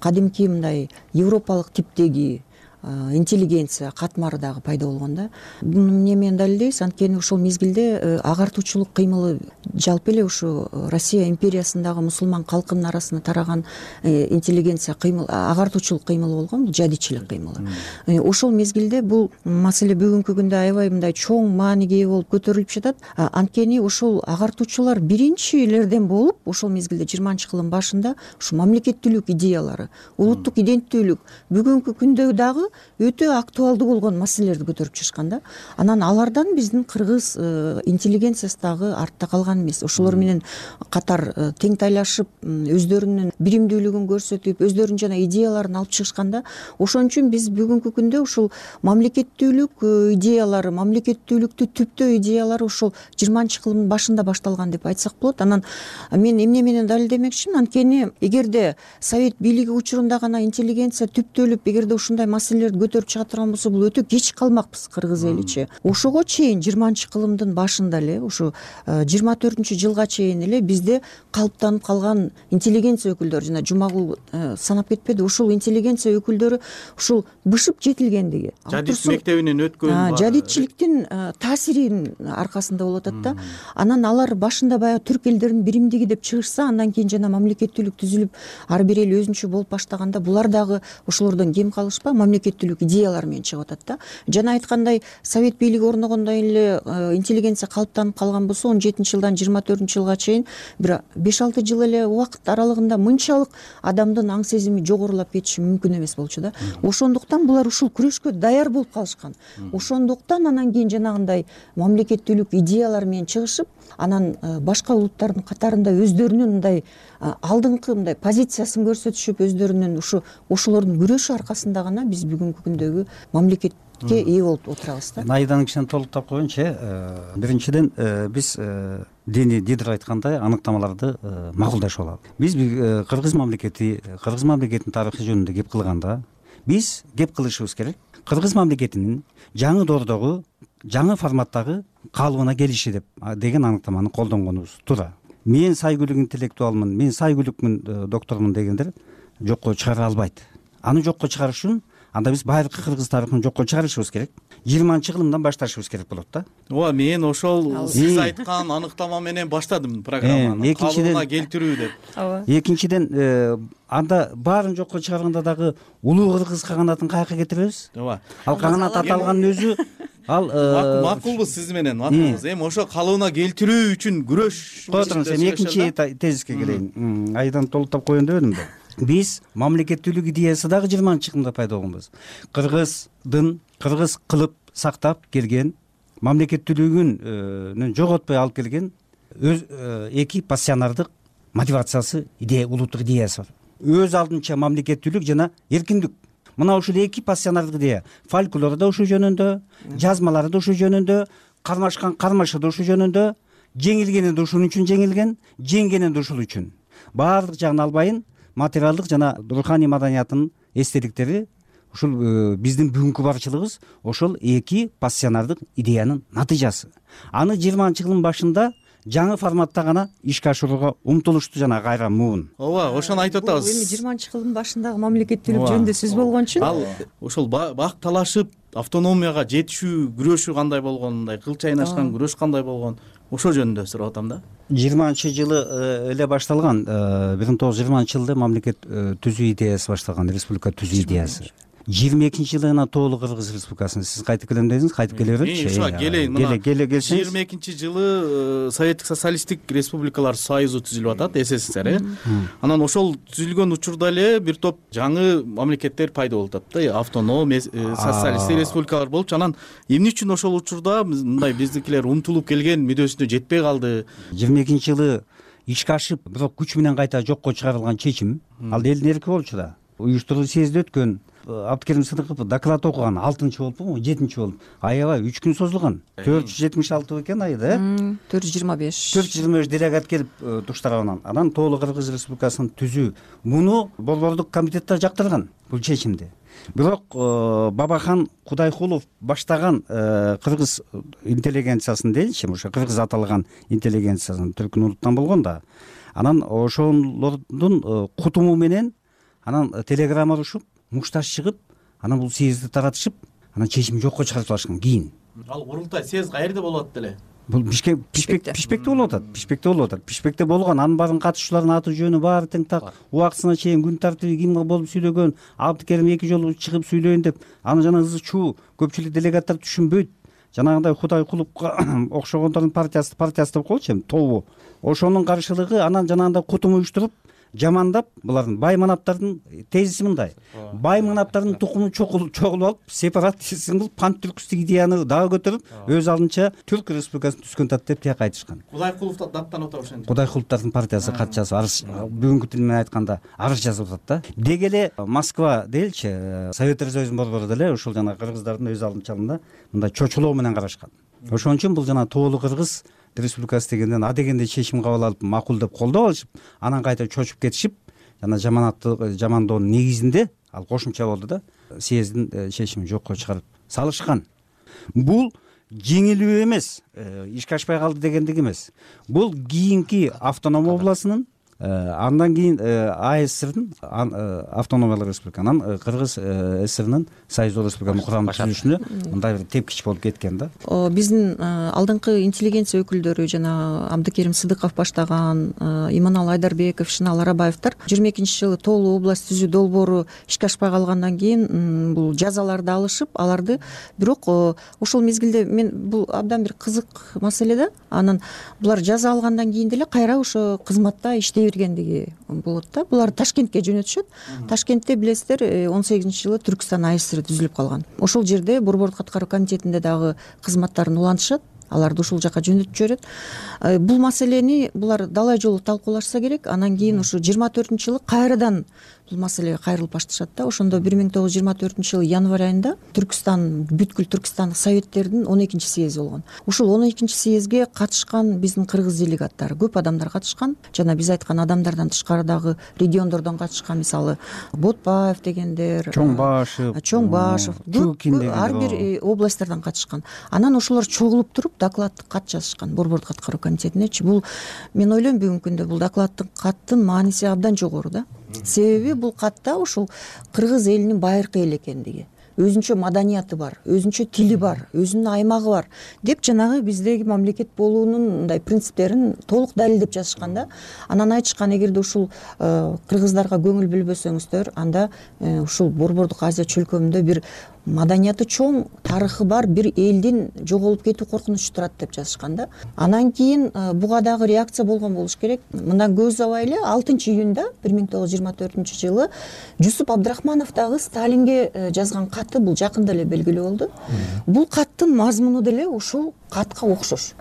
кадимки мындай европалык типтеги интеллигенция катмары дагы пайда болгон да. Буну эмне менен далилдейбиз? Анткени ошол мезгилде э, агартуучулук кыймылы жалпы эле ушу россия империясындагы мусулман калкынын арасына тараган э, интеллигенция кыймыл агартуучулук кыймылы болгон бул жадичилик кыймылы. Э, ошол мезгилде бул маселе бүгүнкү күндө аябай мындай чоң мааниге ээ болуп көтөрүлүп жатат. Анткени ошол агартуучулар биринчилерден болуп ошол мезгилде жыйырманчы кылымдын башында ушу мамлекеттүүлүк идеялары улуттук иденттүүлүк бүгүнкү күндө дагы өтө актуалдуу болгон маселелерди көтөрүп чыгышкан да анан алардан биздин кыргыз э, интеллигенциясы дагы артта калган эмес. Ошолор менен катар э, тең тайлашып өздөрүнүн биримдүүлүгүн көрсөтүп өздөрүнүн жана идеяларын алып чыгышкан да ошон үчүн биз бүгүнкү күндө ушул мамлекеттүүлүк э, идеялары мамлекеттүүлүктү түптөө идеялары ушул жыйырманчы кылымдын башында башталган деп айтсак болот. Анан мен эмне менен далилдемекчимин? Анткени эгерде совет бийлиги учурунда гана интеллигенция түптөлүп эгерде ушундай маселе көтөрүп чыга турган болсо бул өтө кеч калмакпыз кыргыз эличи ошого чейин жыйырманчы кылымдын башында эле ушу э, жыйырма төртүнчү жылга чейин эле бизде калыптанып калган интеллигенция өкүлдөрү жана жумагул э, санап кетпеди ушул интеллигенция өкүлдөрү ушул бышып жетилгендиги. Жадид мектебинен өткөн жадидчиликтин э, таасиринин аркасында болуп атат да анан алар башында баягы түрк элдеринин биримдиги деп чыгышса андан кийин жана мамлекеттүүлүк түзүлүп ар бир эл өзүнчө болуп баштаганда булар дагы ошолордон кем идеялар менен чыгып атат да. Жана айткандай совет бийлиги орногондон эле э, интеллигенция калыптанып калган болсо он жетинчи жылдан жыйырма төртүнчү жылга чейин бир беш алты жыл эле убакыт аралыгында мынчалык адамдын аң сезими жогорулап кетиши мүмкүн эмес болчу да. Ошондуктан булар ушул күрөшкө даяр болуп калышкан. Ошондуктан анан кийин жанагындай мамлекеттүүлүк идеялар менен чыгышып анан э, башка улуттардын катарында өздөрүнүн мындай алдыңкы мындай позициясын көрсөтүшүп өздөрүнүн ушу ошолордун күрөшү аркасында гана биз бүгүнкү күндөгү мамлекетке ээ болуп отурабыз да. Айданы кичине толуктап коеюнчу э биринчиден э, биз э, дини дидр айткандай аныктамаларды макулдашып алалы биз кыргыз мамлекети кыргыз мамлекетинин тарыхы жөнүндө кеп кылганда биз кеп кылышыбыз керек. Кыргыз мамлекетинин жаңы доордогу жаңы форматтагы калыбына келиши деп деген аныктаманы колдонгонубуз. Туура мен сайгүлүк интеллектуалмын мен сайгүлүкмүн э, доктормун дегендер жокко чыгара албайт. Аны жокко чыгарыш үчүн анда биз байыркы кыргыз тарыхын жокко чыгарышыбыз керек. Жыйырманчы кылымдан башташыбыз керек болот да. Ооба мен ошол сиз айткан аныктама менен баштадым программаны. Калыбына келтирүү деп. Ооба. Экинчиден э, анда баарын жокко чыгарганда дагы улуу кыргыз каганатын каяка кетиребиз? Ооба. Ал каганат аталгандын өзү ал э, макулбуз сиз менен макулбуз. Эми ошо калыбына келтирүү үчүн күрөш кое туруңуз эми экинчи тезиске келейин айдан толуктап коеюн деп элим да. Биз мамлекеттүүлүк идеясы дагы жыйырманчы кылымда пайда болгонбуз. Кыргыздын кыргыз кылып сактап келген мамлекеттүүлүгүн жоготпой алып келген өз э, эки пассионардык мотивациясы идея улуттук идеясы бар. Өз алдынча мамлекеттүүлүк жана эркиндик мына ушул эки пассионардык идея фольклор да ушул жөнүндө жазмалары да ушул жөнүндө кармашкан кармашы да ушул жөнүндө жеңилгени да ушун үчүн жеңилген жеңгени да ушул үчүн. Баардык жагын албайын материалдык жана руханий маданиятынын эстеликтери ушул э, биздин бүгүнкү барчылыгыбыз ошол эки пассионардык идеянын натыйжасы. Аны жыйырманчы кылымдын башында жаңы форматта гана ишке ашырууга умтулушту жана кайра муун ооба ошону айтып атабыз. эми жыйырманчы кылымдын башындагы мамлекеттүүлүк жөнүндө сөз болгон үчүн. Ал ошол бакталашып автономияга жетишүү күрөшү кандай болгон мындай кыл чайнашкан күрөш кандай болгон ошол жөнүндө сурап атам да. Жыйырманчы жылы э, эле башталган э, бир миң тогуз жүз жыйырманчы жылы мамлекет э, түзүү идеясы башталган республика түзүү идеясы жыйырма экинчи жылы гана тоолуу кыргыз республикасын сиз кайтып келем дедиңиз кайтып келе береличи ушуга келейин мына келе келсеңиз. жыйырма экинчи жылы советтик социалисттик республикалар союзу түзүлүп атат ссср э. Анан ошол түзүлгөн учурда эле бир топ жаңы мамлекеттер пайда болуп атат да автоном социалисттик республикалар болчу. Анан эмне үчүн ошол учурда мындай биздикилер умтулуп келген мүддөсүнө жетпей калды? Жыйырма экинчи жылы ишке ашып бирок күч менен кайта жокко чыгарылган чечим. Ал элдин эрки болчу да. Уюштуруу съезди өткөн абдыкерим сыдыков доклад окуган алтынчы болупу жетинчи болуп. Аябай үч күн созулган. Төрт жүз жетимиш алты бекен ай да? Э төрт жүз жыйырма беш. Төрт жүз жыйырма беш делегат келип э, туштаган анан тоолуу кыргыз республикасын түзүү. Муну борбордук комитет да жактырган бул чечимди. Бирок э, бабахан кудайкулов баштаган э, кыргыз интеллигенциясын дейинчи ошо кыргыз аталган интеллигенциясын түркүн улуттан болгон да. Анан ошолордун кутуму менен анан телеграмма урушуп мушташ чыгып анан бул съездди таратышып анан чечим жокко чыгарып салышкан кийин. Ал курултай съезд каерде болуп атат деле? Бул бишкек бишпекте болуп атат бишпекте болуп атат. Бишпекте болгон анын баарын катышуучулардын аты жөнү баары тең так. Убактысына чейин күн тартиби ким болуп сүйлөгөн абдыкерим эки жолу чыгып сүйлөйүн деп аны жана ызы чуу көпчүлүк делегаттар түшүнбөйт. Жанагындай кудайкуловго окшогондордун партиясы партиясы деп коелучу эми тобу ошонун каршылыгы анан жанагындай кутум уюштуруп жамандап булардын бай манаптардын тезиси мындай. Бай манаптардын тукуму чогулуп алып сепаратизм кылып пан түркүстүк идеяны дагы көтөрүп өз алдынча түрк республикасын түзгөн атат деп тияка айтышкан. Кудайкулов даттанып атабы ошентип кудайкуловдордун партиясы кат жазып арыз бүгүнкү тил менен айтканда арыз жазып атат да. Деги эле москва дейиличи э, советтер союзунун борбору деле ушул жанагы кыргыздардын өз алдынчалыгында мындай чочулоо менен карашкан. Ошон үчүн бул жана тоолуу кыргыз республикасы дегенден а дегенде чечим кабыл алып макул деп колдоп алышып анан кайта чочуп кетишип жана жаманаттык жамандоонун негизинде ал кошумча болду да съезддин э, чечимин жокко чыгарып салышкан. Бул жеңилүү эмес э, ишке ашпай калды дегендик эмес. Бул кийинки автоном областынын андан кийин э, ассрдин э, автономиялык республика анан кыргыз ссрнин союздук республиканын курамын түзүлүшүнө мындай бир тепкич болуп кеткен да. Биздин алдыңкы интеллигенция өкүлдөрү жана абдыкерим сыдыков баштаган иманалы айдарбеков шынал арабаевдер жыйырма экинчи жылы тоолуу область түзүү долбоору ишке ашпай калгандан кийин бул жазаларды алышып аларды бирок ошол мезгилде мен бул абдан бир кызык маселе да. Анан булар жаза алгандан кийин деле кайра ошо кызматта иштей бергендиги болот да. Буларды ташкентке жөнөтүшөт. Ташкентте билесиздер э, он сегизинчи жылы түркстан асср түзүлүп калган. Ошол жерде борбордук аткаруу комитетинде дагы кызматтарын улантышат. Аларды ушул жака жөнөтүп жиберет э, бул маселени булар далай жолу талкуулашса керек. Анан кийин ушу жыйырма төртүнчү жылы кайрадан бул маселеге кайрылып башташат да. Ошондо бир миң тогуз жүз жыйырма төртүнчү жылы январь айында түркстан бүткүл түркстандык советтердин он экинчи съезди болгон. Ушул он экинчи съездге катышкан биздин кыргыз делегаттары көп адамдар катышкан. Жана биз айткан адамдардан тышкары дагы региондордон катышкан мисалы ботбаев дегендер чоң башев чоң башев чукин деген ар бир э, областтардан катышкан. Анан ошолор чогулуп туруп докладдык кат жазышкан борбордук аткаруу комитетинечи бул мен ойлойм бүгүнкү күндө бул докладдык каттын мааниси абдан жогору да себеби бул катта ушул кыргыз элинин байыркы эл экендиги. Өзүнчө маданияты бар өзүнчө тили бар өзүнүн аймагы бар. Деп жанагы биздеги мамлекет болуунун мындай принциптерин толук далилдеп жазышкан да анан айтышкан эгерде ушул э, кыргыздарга көңүл бөлбөсөңүздөр анда э, ушул борбордук азия чөлкөмүндө бир маданияты чоң тарыхы бар бир элдин жоголуп кетүү коркунучу турат деп жазышкан да. Анан кийин э, буга дагы реакция болгон болуш керек. Мындан көп убабай эле алтынчы июнда бир миң тогуз жүз жыйырма төртүнчү жылы жусуп абдрахманов дагы сталинге э, жазган каты бул жакында эле белгилүү болду. Бул каттын мазмуну деле ушул катка окшош.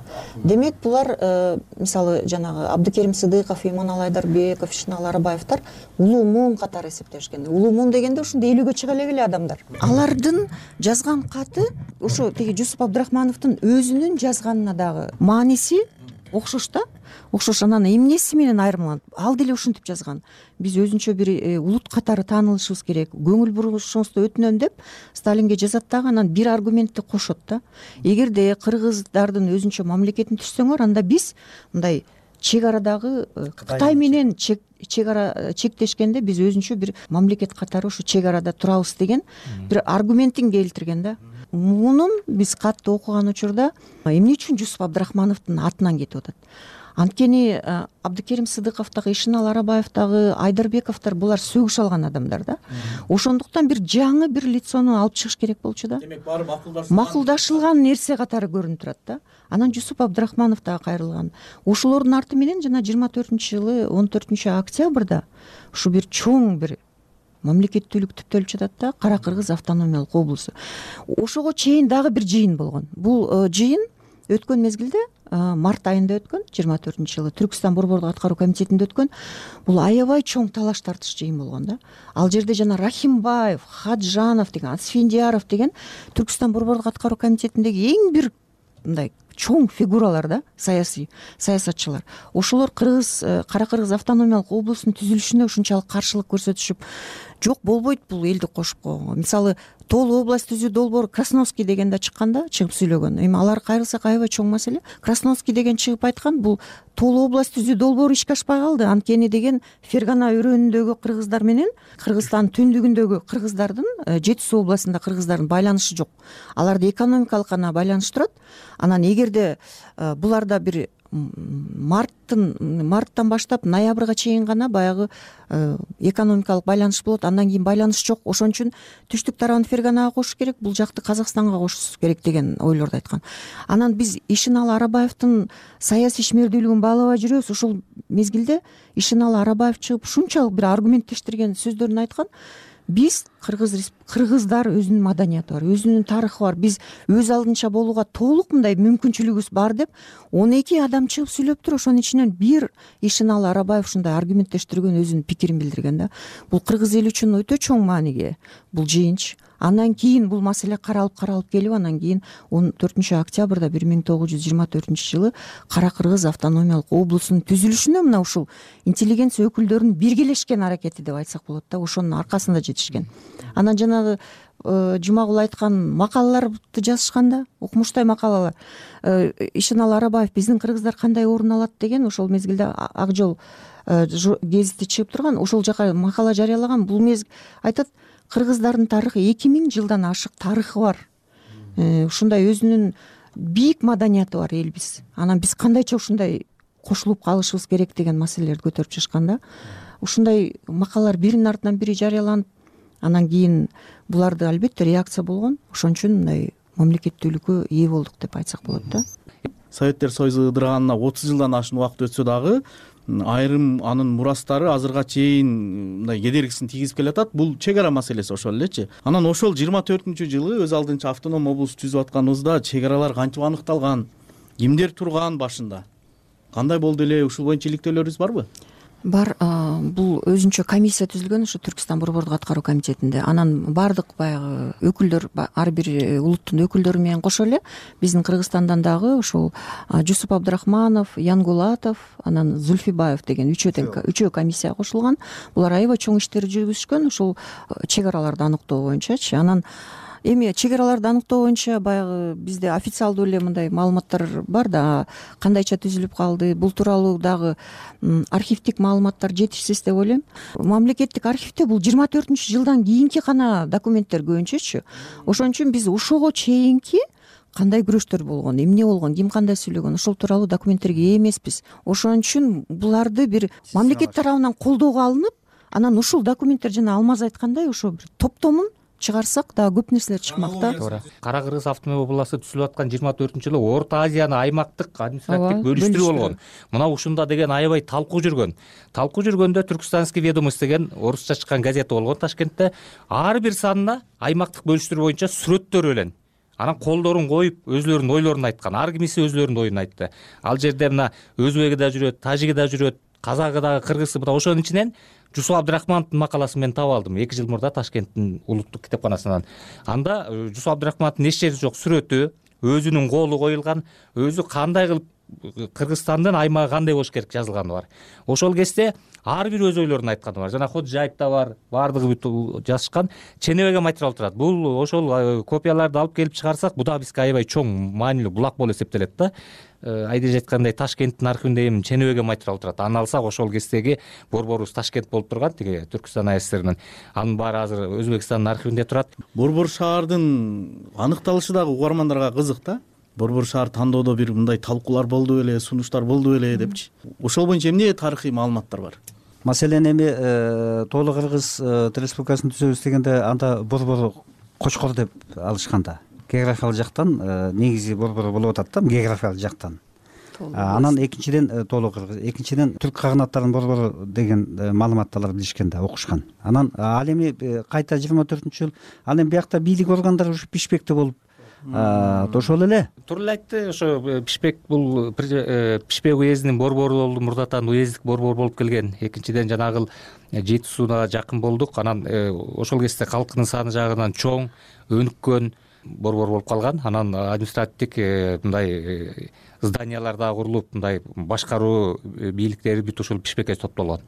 Демек булар э, мисалы жанагы абдыкерим сыдыков иманалы айдарбеков шынал арабаевдер улуу муун катары эсептешкен. Улуу муун дегенде ушундай элүүгө чыга элек эле адамдар. Алардын жазган каты ошо тиги жусуп абдрахмановдун өзүнүн жазганына дагы мааниси окшош да. Окшош анан эмнеси менен айырмаланат ал деле ушинтип жазган. Биз өзүнчө бир э, улут катары таанылышыбыз керек көңүл бурушуңузду өтүнөм деп сталинге жазат дагы анан бир аргументти кошот да. Эгерде кыргыздардын өзүнчө мамлекетин түзсөңөр анда биз мындай чек арадагы э, кытай менен чек ара э, чектешкенде биз өзүнчө бир мамлекет катары ушу чек арада турабыз деген бир аргументин келтирген да. Мунун биз катты окуган учурда эмне үчүн жусуп абдрахмановдун атынан кетип атат анткени абдыкерим сыдыков дагы ишеналы арабаев дагы айдарбековдор булар сөгүш алган адамдар да. Ошондуктан бир жаңы бир лицону алып чыгыш керек болчу да. Демек баары макулдашылган нерсе катары көрүнүп турат да. Анан жусуп абдрахманов дагы кайрылган ошолордун арты менен жана жыйырма төртүнчү жылы он төртүнчү октябрда ушу бир чоң бир мамлекеттүүлүк түптөлүп жатат да кара кыргыз автономиялык облусу. Ошого чейин дагы бир жыйын болгон. Бул э, жыйын өткөн мезгилде март айында өткөн жыйырма төртүнчү жылы түркстан борбордук аткаруу комитетинде өткөн. Бул аябай чоң талаш тартыш жыйын болгон да. Ал жерде жана рахимбаев хаджанов деген асфендияров деген түркстан борбордук аткаруу комитетиндеги эң бир мындай чоң фигуралар да саясий саясатчылар. Ошолор кыргыз э, кара кыргыз автономиялык облустун түзүлүшүнө ушунчалык каршылык көрсөтүшүп жок болбойт бул элди кошуп койгонго мисалы тоолуу область түзүү долбоор красновский деген да чыккан да чыгып сүйлөгөн. Эми алар кайрылсак аябай чоң маселе. Красновский деген чыгып айткан бул тоолуу область түзүү долбоору ишке ашпай калды. Анткени деген фергана өрөөнүндөгү кыргыздар менен кыргызстандын түндүгүндөгү кыргыздардын э, жети суу областында кыргыздардын байланышы жок. Аларды экономикалык гана байланыштырат. Анан эгерде э, буларда бир марттын марттан баштап ноябрга чейин гана баягы э, экономикалык байланыш болот. Андан кийин байланыш жок. Ошон үчүн түштүк тарабын ферганага кошуш керек бул жакты казакстанга кошуш керек деген ойлорду айткан. Анан биз ишеналы арабаевдин саясий ишмердүүлүгүн баалабай жүрөбүз. Ошол мезгилде ишеналы арабаев чыгып ушунчалык бир аргументтештирген сөздөрүн айткан. Биз кыргыз кыргыздар өзүнүн маданияты бар өзүнүн тарыхы бар. Биз өз алдынча болууга толук мындай мүмкүнчүлүгүбүз бар деп он эки адам чыгып сүйлөптүр ошонун ичинен бир ишеналы арабаев ушундай аргументтештирген өзүнүн пикирин билдирген да. Бул кыргыз эли үчүн өтө чоң мааниге. Бул жыйынчы андан кийин бул маселе каралып каралып келип анан кийин он төртүнчү октябрда бир миң тогуз жүз жыйырма төртүнчү жылы кара кыргыз автономиялык облусунун түзүлүшүнө мына ушул интеллигенция өкүлдөрүнүн биргелешкен аракети деп айтсак болот да ошонун аркасында жетишкен анан жанагы э, жумагул айткан макалаларды жазышкан да укмуштай макалалар. Э, ишеналы арабаев биздин кыргыздар кандай орун алат деген ошол мезгилде ак жол э, гезити чыгып турган ошол жака макала жарыялаган. Бул айтат кыргыздардын тарыхы эки миң жылдан ашык тарыхы бар. Ушундай өзүнүн бийик маданияты бар элбиз анан биз кандайча ушундай кошулуп калышыбыз керек деген маселелерди көтөрүп чыгышкан да. Ушундай макалалар биринин артынан бири жарыяланып анан кийин буларды албетте реакция болгон. Ошон үчүн мындай мамлекеттүүлүккө ээ болдук деп айтсак болот да. Советтер союзу ыдыраганына отуз жылдан ашуун убакыт өтсө дагы айрым анын мурастары азыркыга чейин мындай кедергисин тийгизип келатат бул чек ара маселеси ошол элечи анан ошол жыйырма төртүнчү жылы өз алдынча автоном облус түзүп атканыбызда чек аралар кантип аныкталган кимдер турган башында? Кандай болду эле ушул боюнча иликтөөлөрүңүз барбы бар бул өзүнчө комиссия түзүлгөн ушу түркстан борбордук аткаруу комитетинде. Анан баардык баягы өкүлдөр ар бир э, улуттун өкүлдөрү менен кошо эле биздин кыргызстандан дагы ушул жусуп абдрахманов янгулатов анан зульфибаев деген үчөө үчөө. комиссия кошулган. Булар аябай чоң иштерди жүргүзүшкөн ушул э, чек араларды аныктоо боюнчачы. Анан эми чек араларды аныктоо боюнча баягы бизде официалдуу эле мындай маалыматтар бар да кандайча түзүлүп калды. Бул тууралуу дагы архивдик маалыматтар жетишсиз деп ойлойм. Мамлекеттик архивде бул жыйырма төртүнчү жылдан кийинки гана документтер көбүнчөчү ошон үчүн биз ошого чейинки кандай күрөштөр болгон эмне болгон ким кандай сүйлөгөн ошол тууралуу документтерге ээ эмеспиз. Ошон үчүн буларды бир мамлекет тарабынан колдоого алынып анан ушул документтер жана алмаз айткандай ошо бир топтомун чыгарсак дагы көп нерселер чыкмак да. Туура кара кыргыз автономия областы түзүлүп аткан жыйырма төртүнчү жылы орто азияны аймактык административдик бөлүштүрүү болгон мына ушунда деген аябай талкуу жүргөн. Талкуу жүргөндө түркстанский ведомость деген орусча чыккан газета болгон ташкентте ар бир санына аймактык бөлүштүрүү боюнча сүрөттөрү менен анан колдорун коюп өзүлөрүнүн ойлорун айткан. Ар кимиси өзүлөрүнүн оюн айтты. Ал жерде мына өзбеги да жүрөт тажиги да жүрөт казагы дагы кыргызы мына ошонун ичинен жусуп абдрахмановдун макаласын мен таап алдым. Эки жыл мурда ташкенттин улуттук китепканасынан. Анда э, жусуп абдрахмановдун эч жери жок сүрөтү өзүнүн колу коюлган өзү кандай кылып кыргызстандын аймагы кандай болуш керек жазылганы бар. Ошол кезде ар бир өз ойлорун айтканы бар. Жана ходжаевда бар баардыгы бүт жазышкан. Ченебеге материал турат. Бул ошол копияларды алып келип чыгарсак бул дагы бизге аябай чоң маанилүү булак болуп эсептелет да э, айдеже айткандай ташкенттин архивинде эми ченебеге материал турат. Аны алсак ошол кездеги борборубуз ташкент болуп турган тиги түркүстан ассрнин анын баары азыр өзбекстандын архивинде турат. Борбор шаардын аныкталышы дагы угармандарга кызык да. Борбор шаар тандоодо бир мындай талкуулар болду беле сунуштар болду беле депчи. Ошол боюнча эмне тарыхый маалыматтар бар? Маселен эми э, тоолуу кыргыз э, республикасын түзөбүз дегенде анда борбор кочкор деп алышкан да географиялык жактан э, негизи борбор болуп атат да географиялык жактан. Анан экинчиден тоолуу кыргыз. Экинчиден түрк каганаттарынын борбору деген маалыматты алар билишкен да окушкан. Анан ал эми кайта жыйырма төртүнчү жыл ал эми биякта бийлик органдары ушу бишбекте болуп ошол эле. Туура эле айтты ошо бишбек бул бишбек уездинин борбору болду мурдатан уездик борбор болуп келген. Экинчиден жанагыл жети суунага жакын болдук. Анан ошол кезде калкынын саны жагынан чоң өнүккөн борбор болуп калган. Анан административдик мындай зданиялар дагы курулуп мындай башкаруу бийликтери бүт ушул бишбекке топтолгон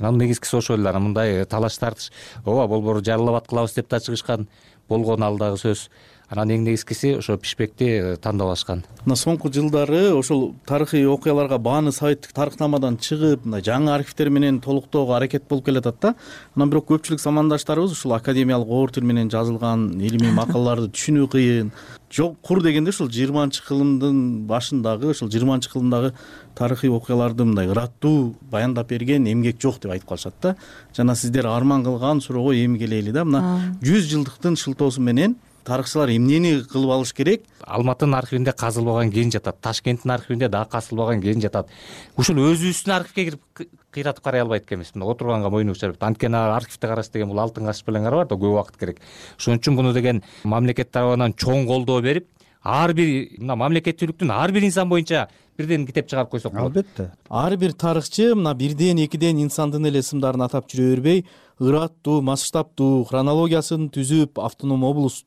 анан негизгиси ошол эле анан мындай талаш тартыш ооба борборду жарылабад кылабыз деп да чыгышкан болгон ал дагы сөз анан эң негизгиси ошо бишбекти э, тандап алышкан мына соңку жылдары ошол тарыхый окуяларга бааны советтик тарыхнамадан чыгып мындай жаңы архивдер менен толуктоого аракет болуп келатат да. Анан бирок көпчүлүк замандаштарыбыз ушул академиялык оор тил менен жазылган илимий макалаларды түшүнүү кыйын. Жок кур дегенде ушул жыйырманчы кылымдын башындагы ушул жыйырманчы кылымдагы тарыхый окуяларды мындай ыраттуу баяндап берген эмгек жок деп айтып калышат да. Жана сиздер арман кылган суроого эми келели да. Мына жүз жылдыктын шылтоосу менен тарыхчылар эмнени кылып алыш керек? Алматынын архивинде казылбаган кен жатат ташкенттин архивинде дагы казылбаган кен жатат. Ушул өзүбүздүн архивге кирип кыйратып карай албайт экенбиз мына отурганга мойнубуз жарбайт анткени архивди караш деген бул алтын кашыш менен карабайт да көп убакыт керек. Ошон үчүн муну деген мамлекет тарабынан чоң колдоо берип ар бир мына мамлекеттүүлүктүн ар бир инсан боюнча бирден китеп чыгарып койсок болот. Албетте. Ар бир тарыхчы мына бирден экиден инсандын эле ысымдарын атап жүрө бербей ыраттуу масштабтуу хронологиясын түзүп автоном облус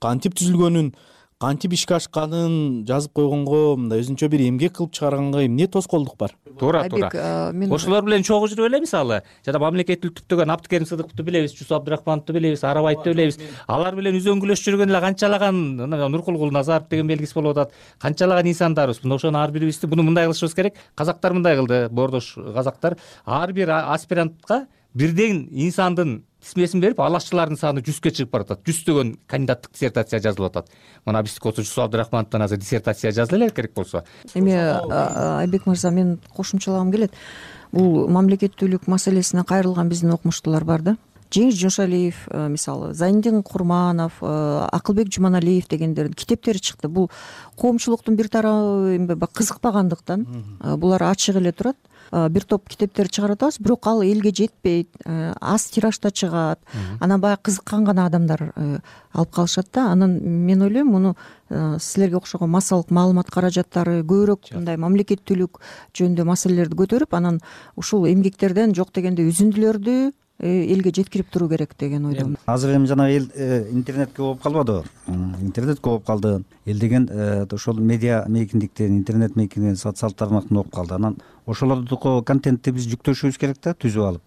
кантип түзүлгөнүн кантип ишке ашканын жазып койгонго мындай өзүнчө бир эмгек кылып чыгарганга эмне тоскоолдук бар? Туура туура. ошолор менен чогуу жүрүп эле мисалы жана мамлекеттүүлүктү түптөгөн абдыкерим сыдыковду билебиз жусуп абдрахмановду билебиз арабаевди билебиз. Алар менен үзөңгүлөшүп жүргөн эле канчалаган нуркулгул назаров деген белгиси болуп атат. Канчалаган инсандарыбыз мына ошону ар бирибизди муну мындай кылышыбыз керек. Казактар мындай кылды боордош казактар. Ар бир аспирантка бирден инсандын тизмесин берип алашчылардын саны жүзгө чыгып баратат жүздөгөн кандидаттык диссертация жазылып атат. Мына биздики болсо жусуп абдрахмановдон азыр диссертация жазыла элек керек болсо. Эми айбек мырза мен кошумчалагым келет. Бул мамлекеттүүлүк маселесине кайрылган биздин окумуштуулар бар да жеңиш жошалиев мисалы зайниддин курманов акылбек жуманалиев дегендердин китептери чыкты бул коомчулуктун бир тарабы эми кызыкпагандыктан булар ачык эле турат. Бир топ китептер чыгарып атабыз бирок ал элге жетпейт аз тиражда чыгат. Анан баягы кызыккан гана адамдар э, алып калышат да. Анан мен ойлойм муну э, силерге окшогон массалык маалымат каражаттары көбүрөөк мындай мамлекеттүүлүк жөнүндө маселелерди көтөрүп анан ушул эмгектерден жок дегенде үзүндүлөрдү Э, элге жеткирип туруу керек деген ойдомун. азыр эми жанагы эл э, интернетке болуп калбадыбы? Интернетке болуп калды. Эл деген э, ошол медиа мейкиндиктен интернет мейкиндиктен социалдык тармактан окуп калды. Анан ошолордуко контентти биз жүктөшүбүз керек да түзүп алып.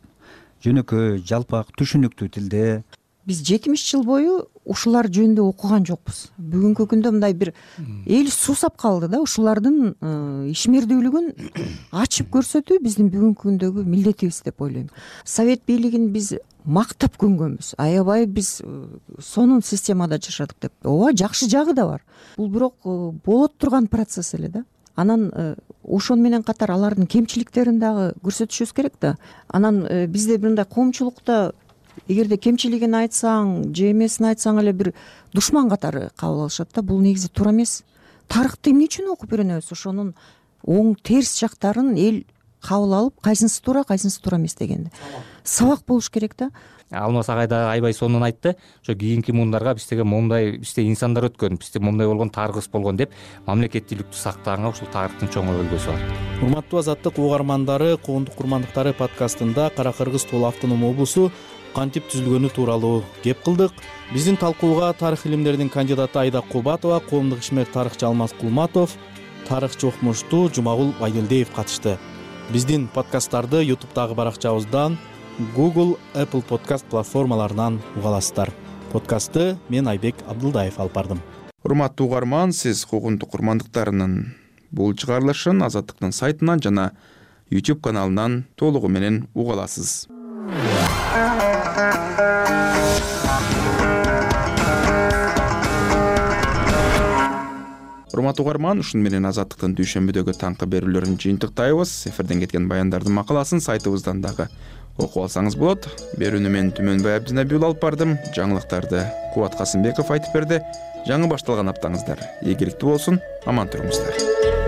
Жөнөкөй жалпак түшүнүктүү тилде биз жетимиш жыл бою ушулар жөнүндө окуган жокпуз. Бүгүнкү күндө мындай бир эл суусап калды да ушулардын э, ишмердүүлүгүн ачып көрсөтүү биздин бүгүнкү күндөгү милдетибиз деп ойлойм. Совет бийлигин биз мактап көнгөнбүз аябай биз э, сонун системада жашадык деп. Ооба жакшы жагы да бар. Бул бирок э, болот турган процесс эле да. Анан ошону менен катар алардын кемчиликтерин дагы көрсөтүшүбүз керек да. Анан бизде мындай коомчулукта эгерде кемчилигин айтсаң же эмесин айтсаң эле бир душман катары кабыл алышат да бул негизи туура эмес. Тарыхты эмне үчүн окуп үйрөнөбүз? Ошонун оң терс жактарын эл кабыл алып кайсынысы туура кайсынысы туура эмес дегенди. Сабак болуш керек да. Алмаз агай дагы аябай сонун айтты. Ошо кийинки муундарга биз деген момундай бизде инсандар өткөн бизде момундай болгон тарыхыбыз болгон деп мамлекеттүүлүктү сактаганга ушул тарыхтын чоң өлгөсү бар урматтуу азаттык угармандары куугундук курмандыктары подкастында кара кыргыз тоолуу автоном облусу кантип түзүлгөнү тууралуу кеп кылдык. Биздин талкууга тарых илимдеринин кандидаты айда кубатова коомдук ишмер тарыхчы алмаз кулматов тарыхчы окумуштуу жумагул байдилдиев катышты. Биздин подкасттарды ютубтагы баракчабыздан google apple подкаст платформаларынан уга аласыздар подкастты мен айбек абдылдаев алып бардым. Урматтуу угарман сиз куугунтук курмандыктарынын бул чыгарылышын азаттыктын сайтынан жана youtube каналынан толугу менен уга аласыз урматтуу угарман ушуну менен азаттыктын дүйшөмбүдөгү таңкы берүүлөрүн жыйынтыктайбыз. Эфирден кеткен баяндардын макаласын сайтыбыздан дагы окуп алсаңыз болот. Берүүнү мен түмөнбай абдинабий уулу алып бардым. Жаңылыктарды кубат касымбеков айтып берди. Жаңы башталган аптаңыздар. Ийгиликтүү болсун. Аман туруңуздар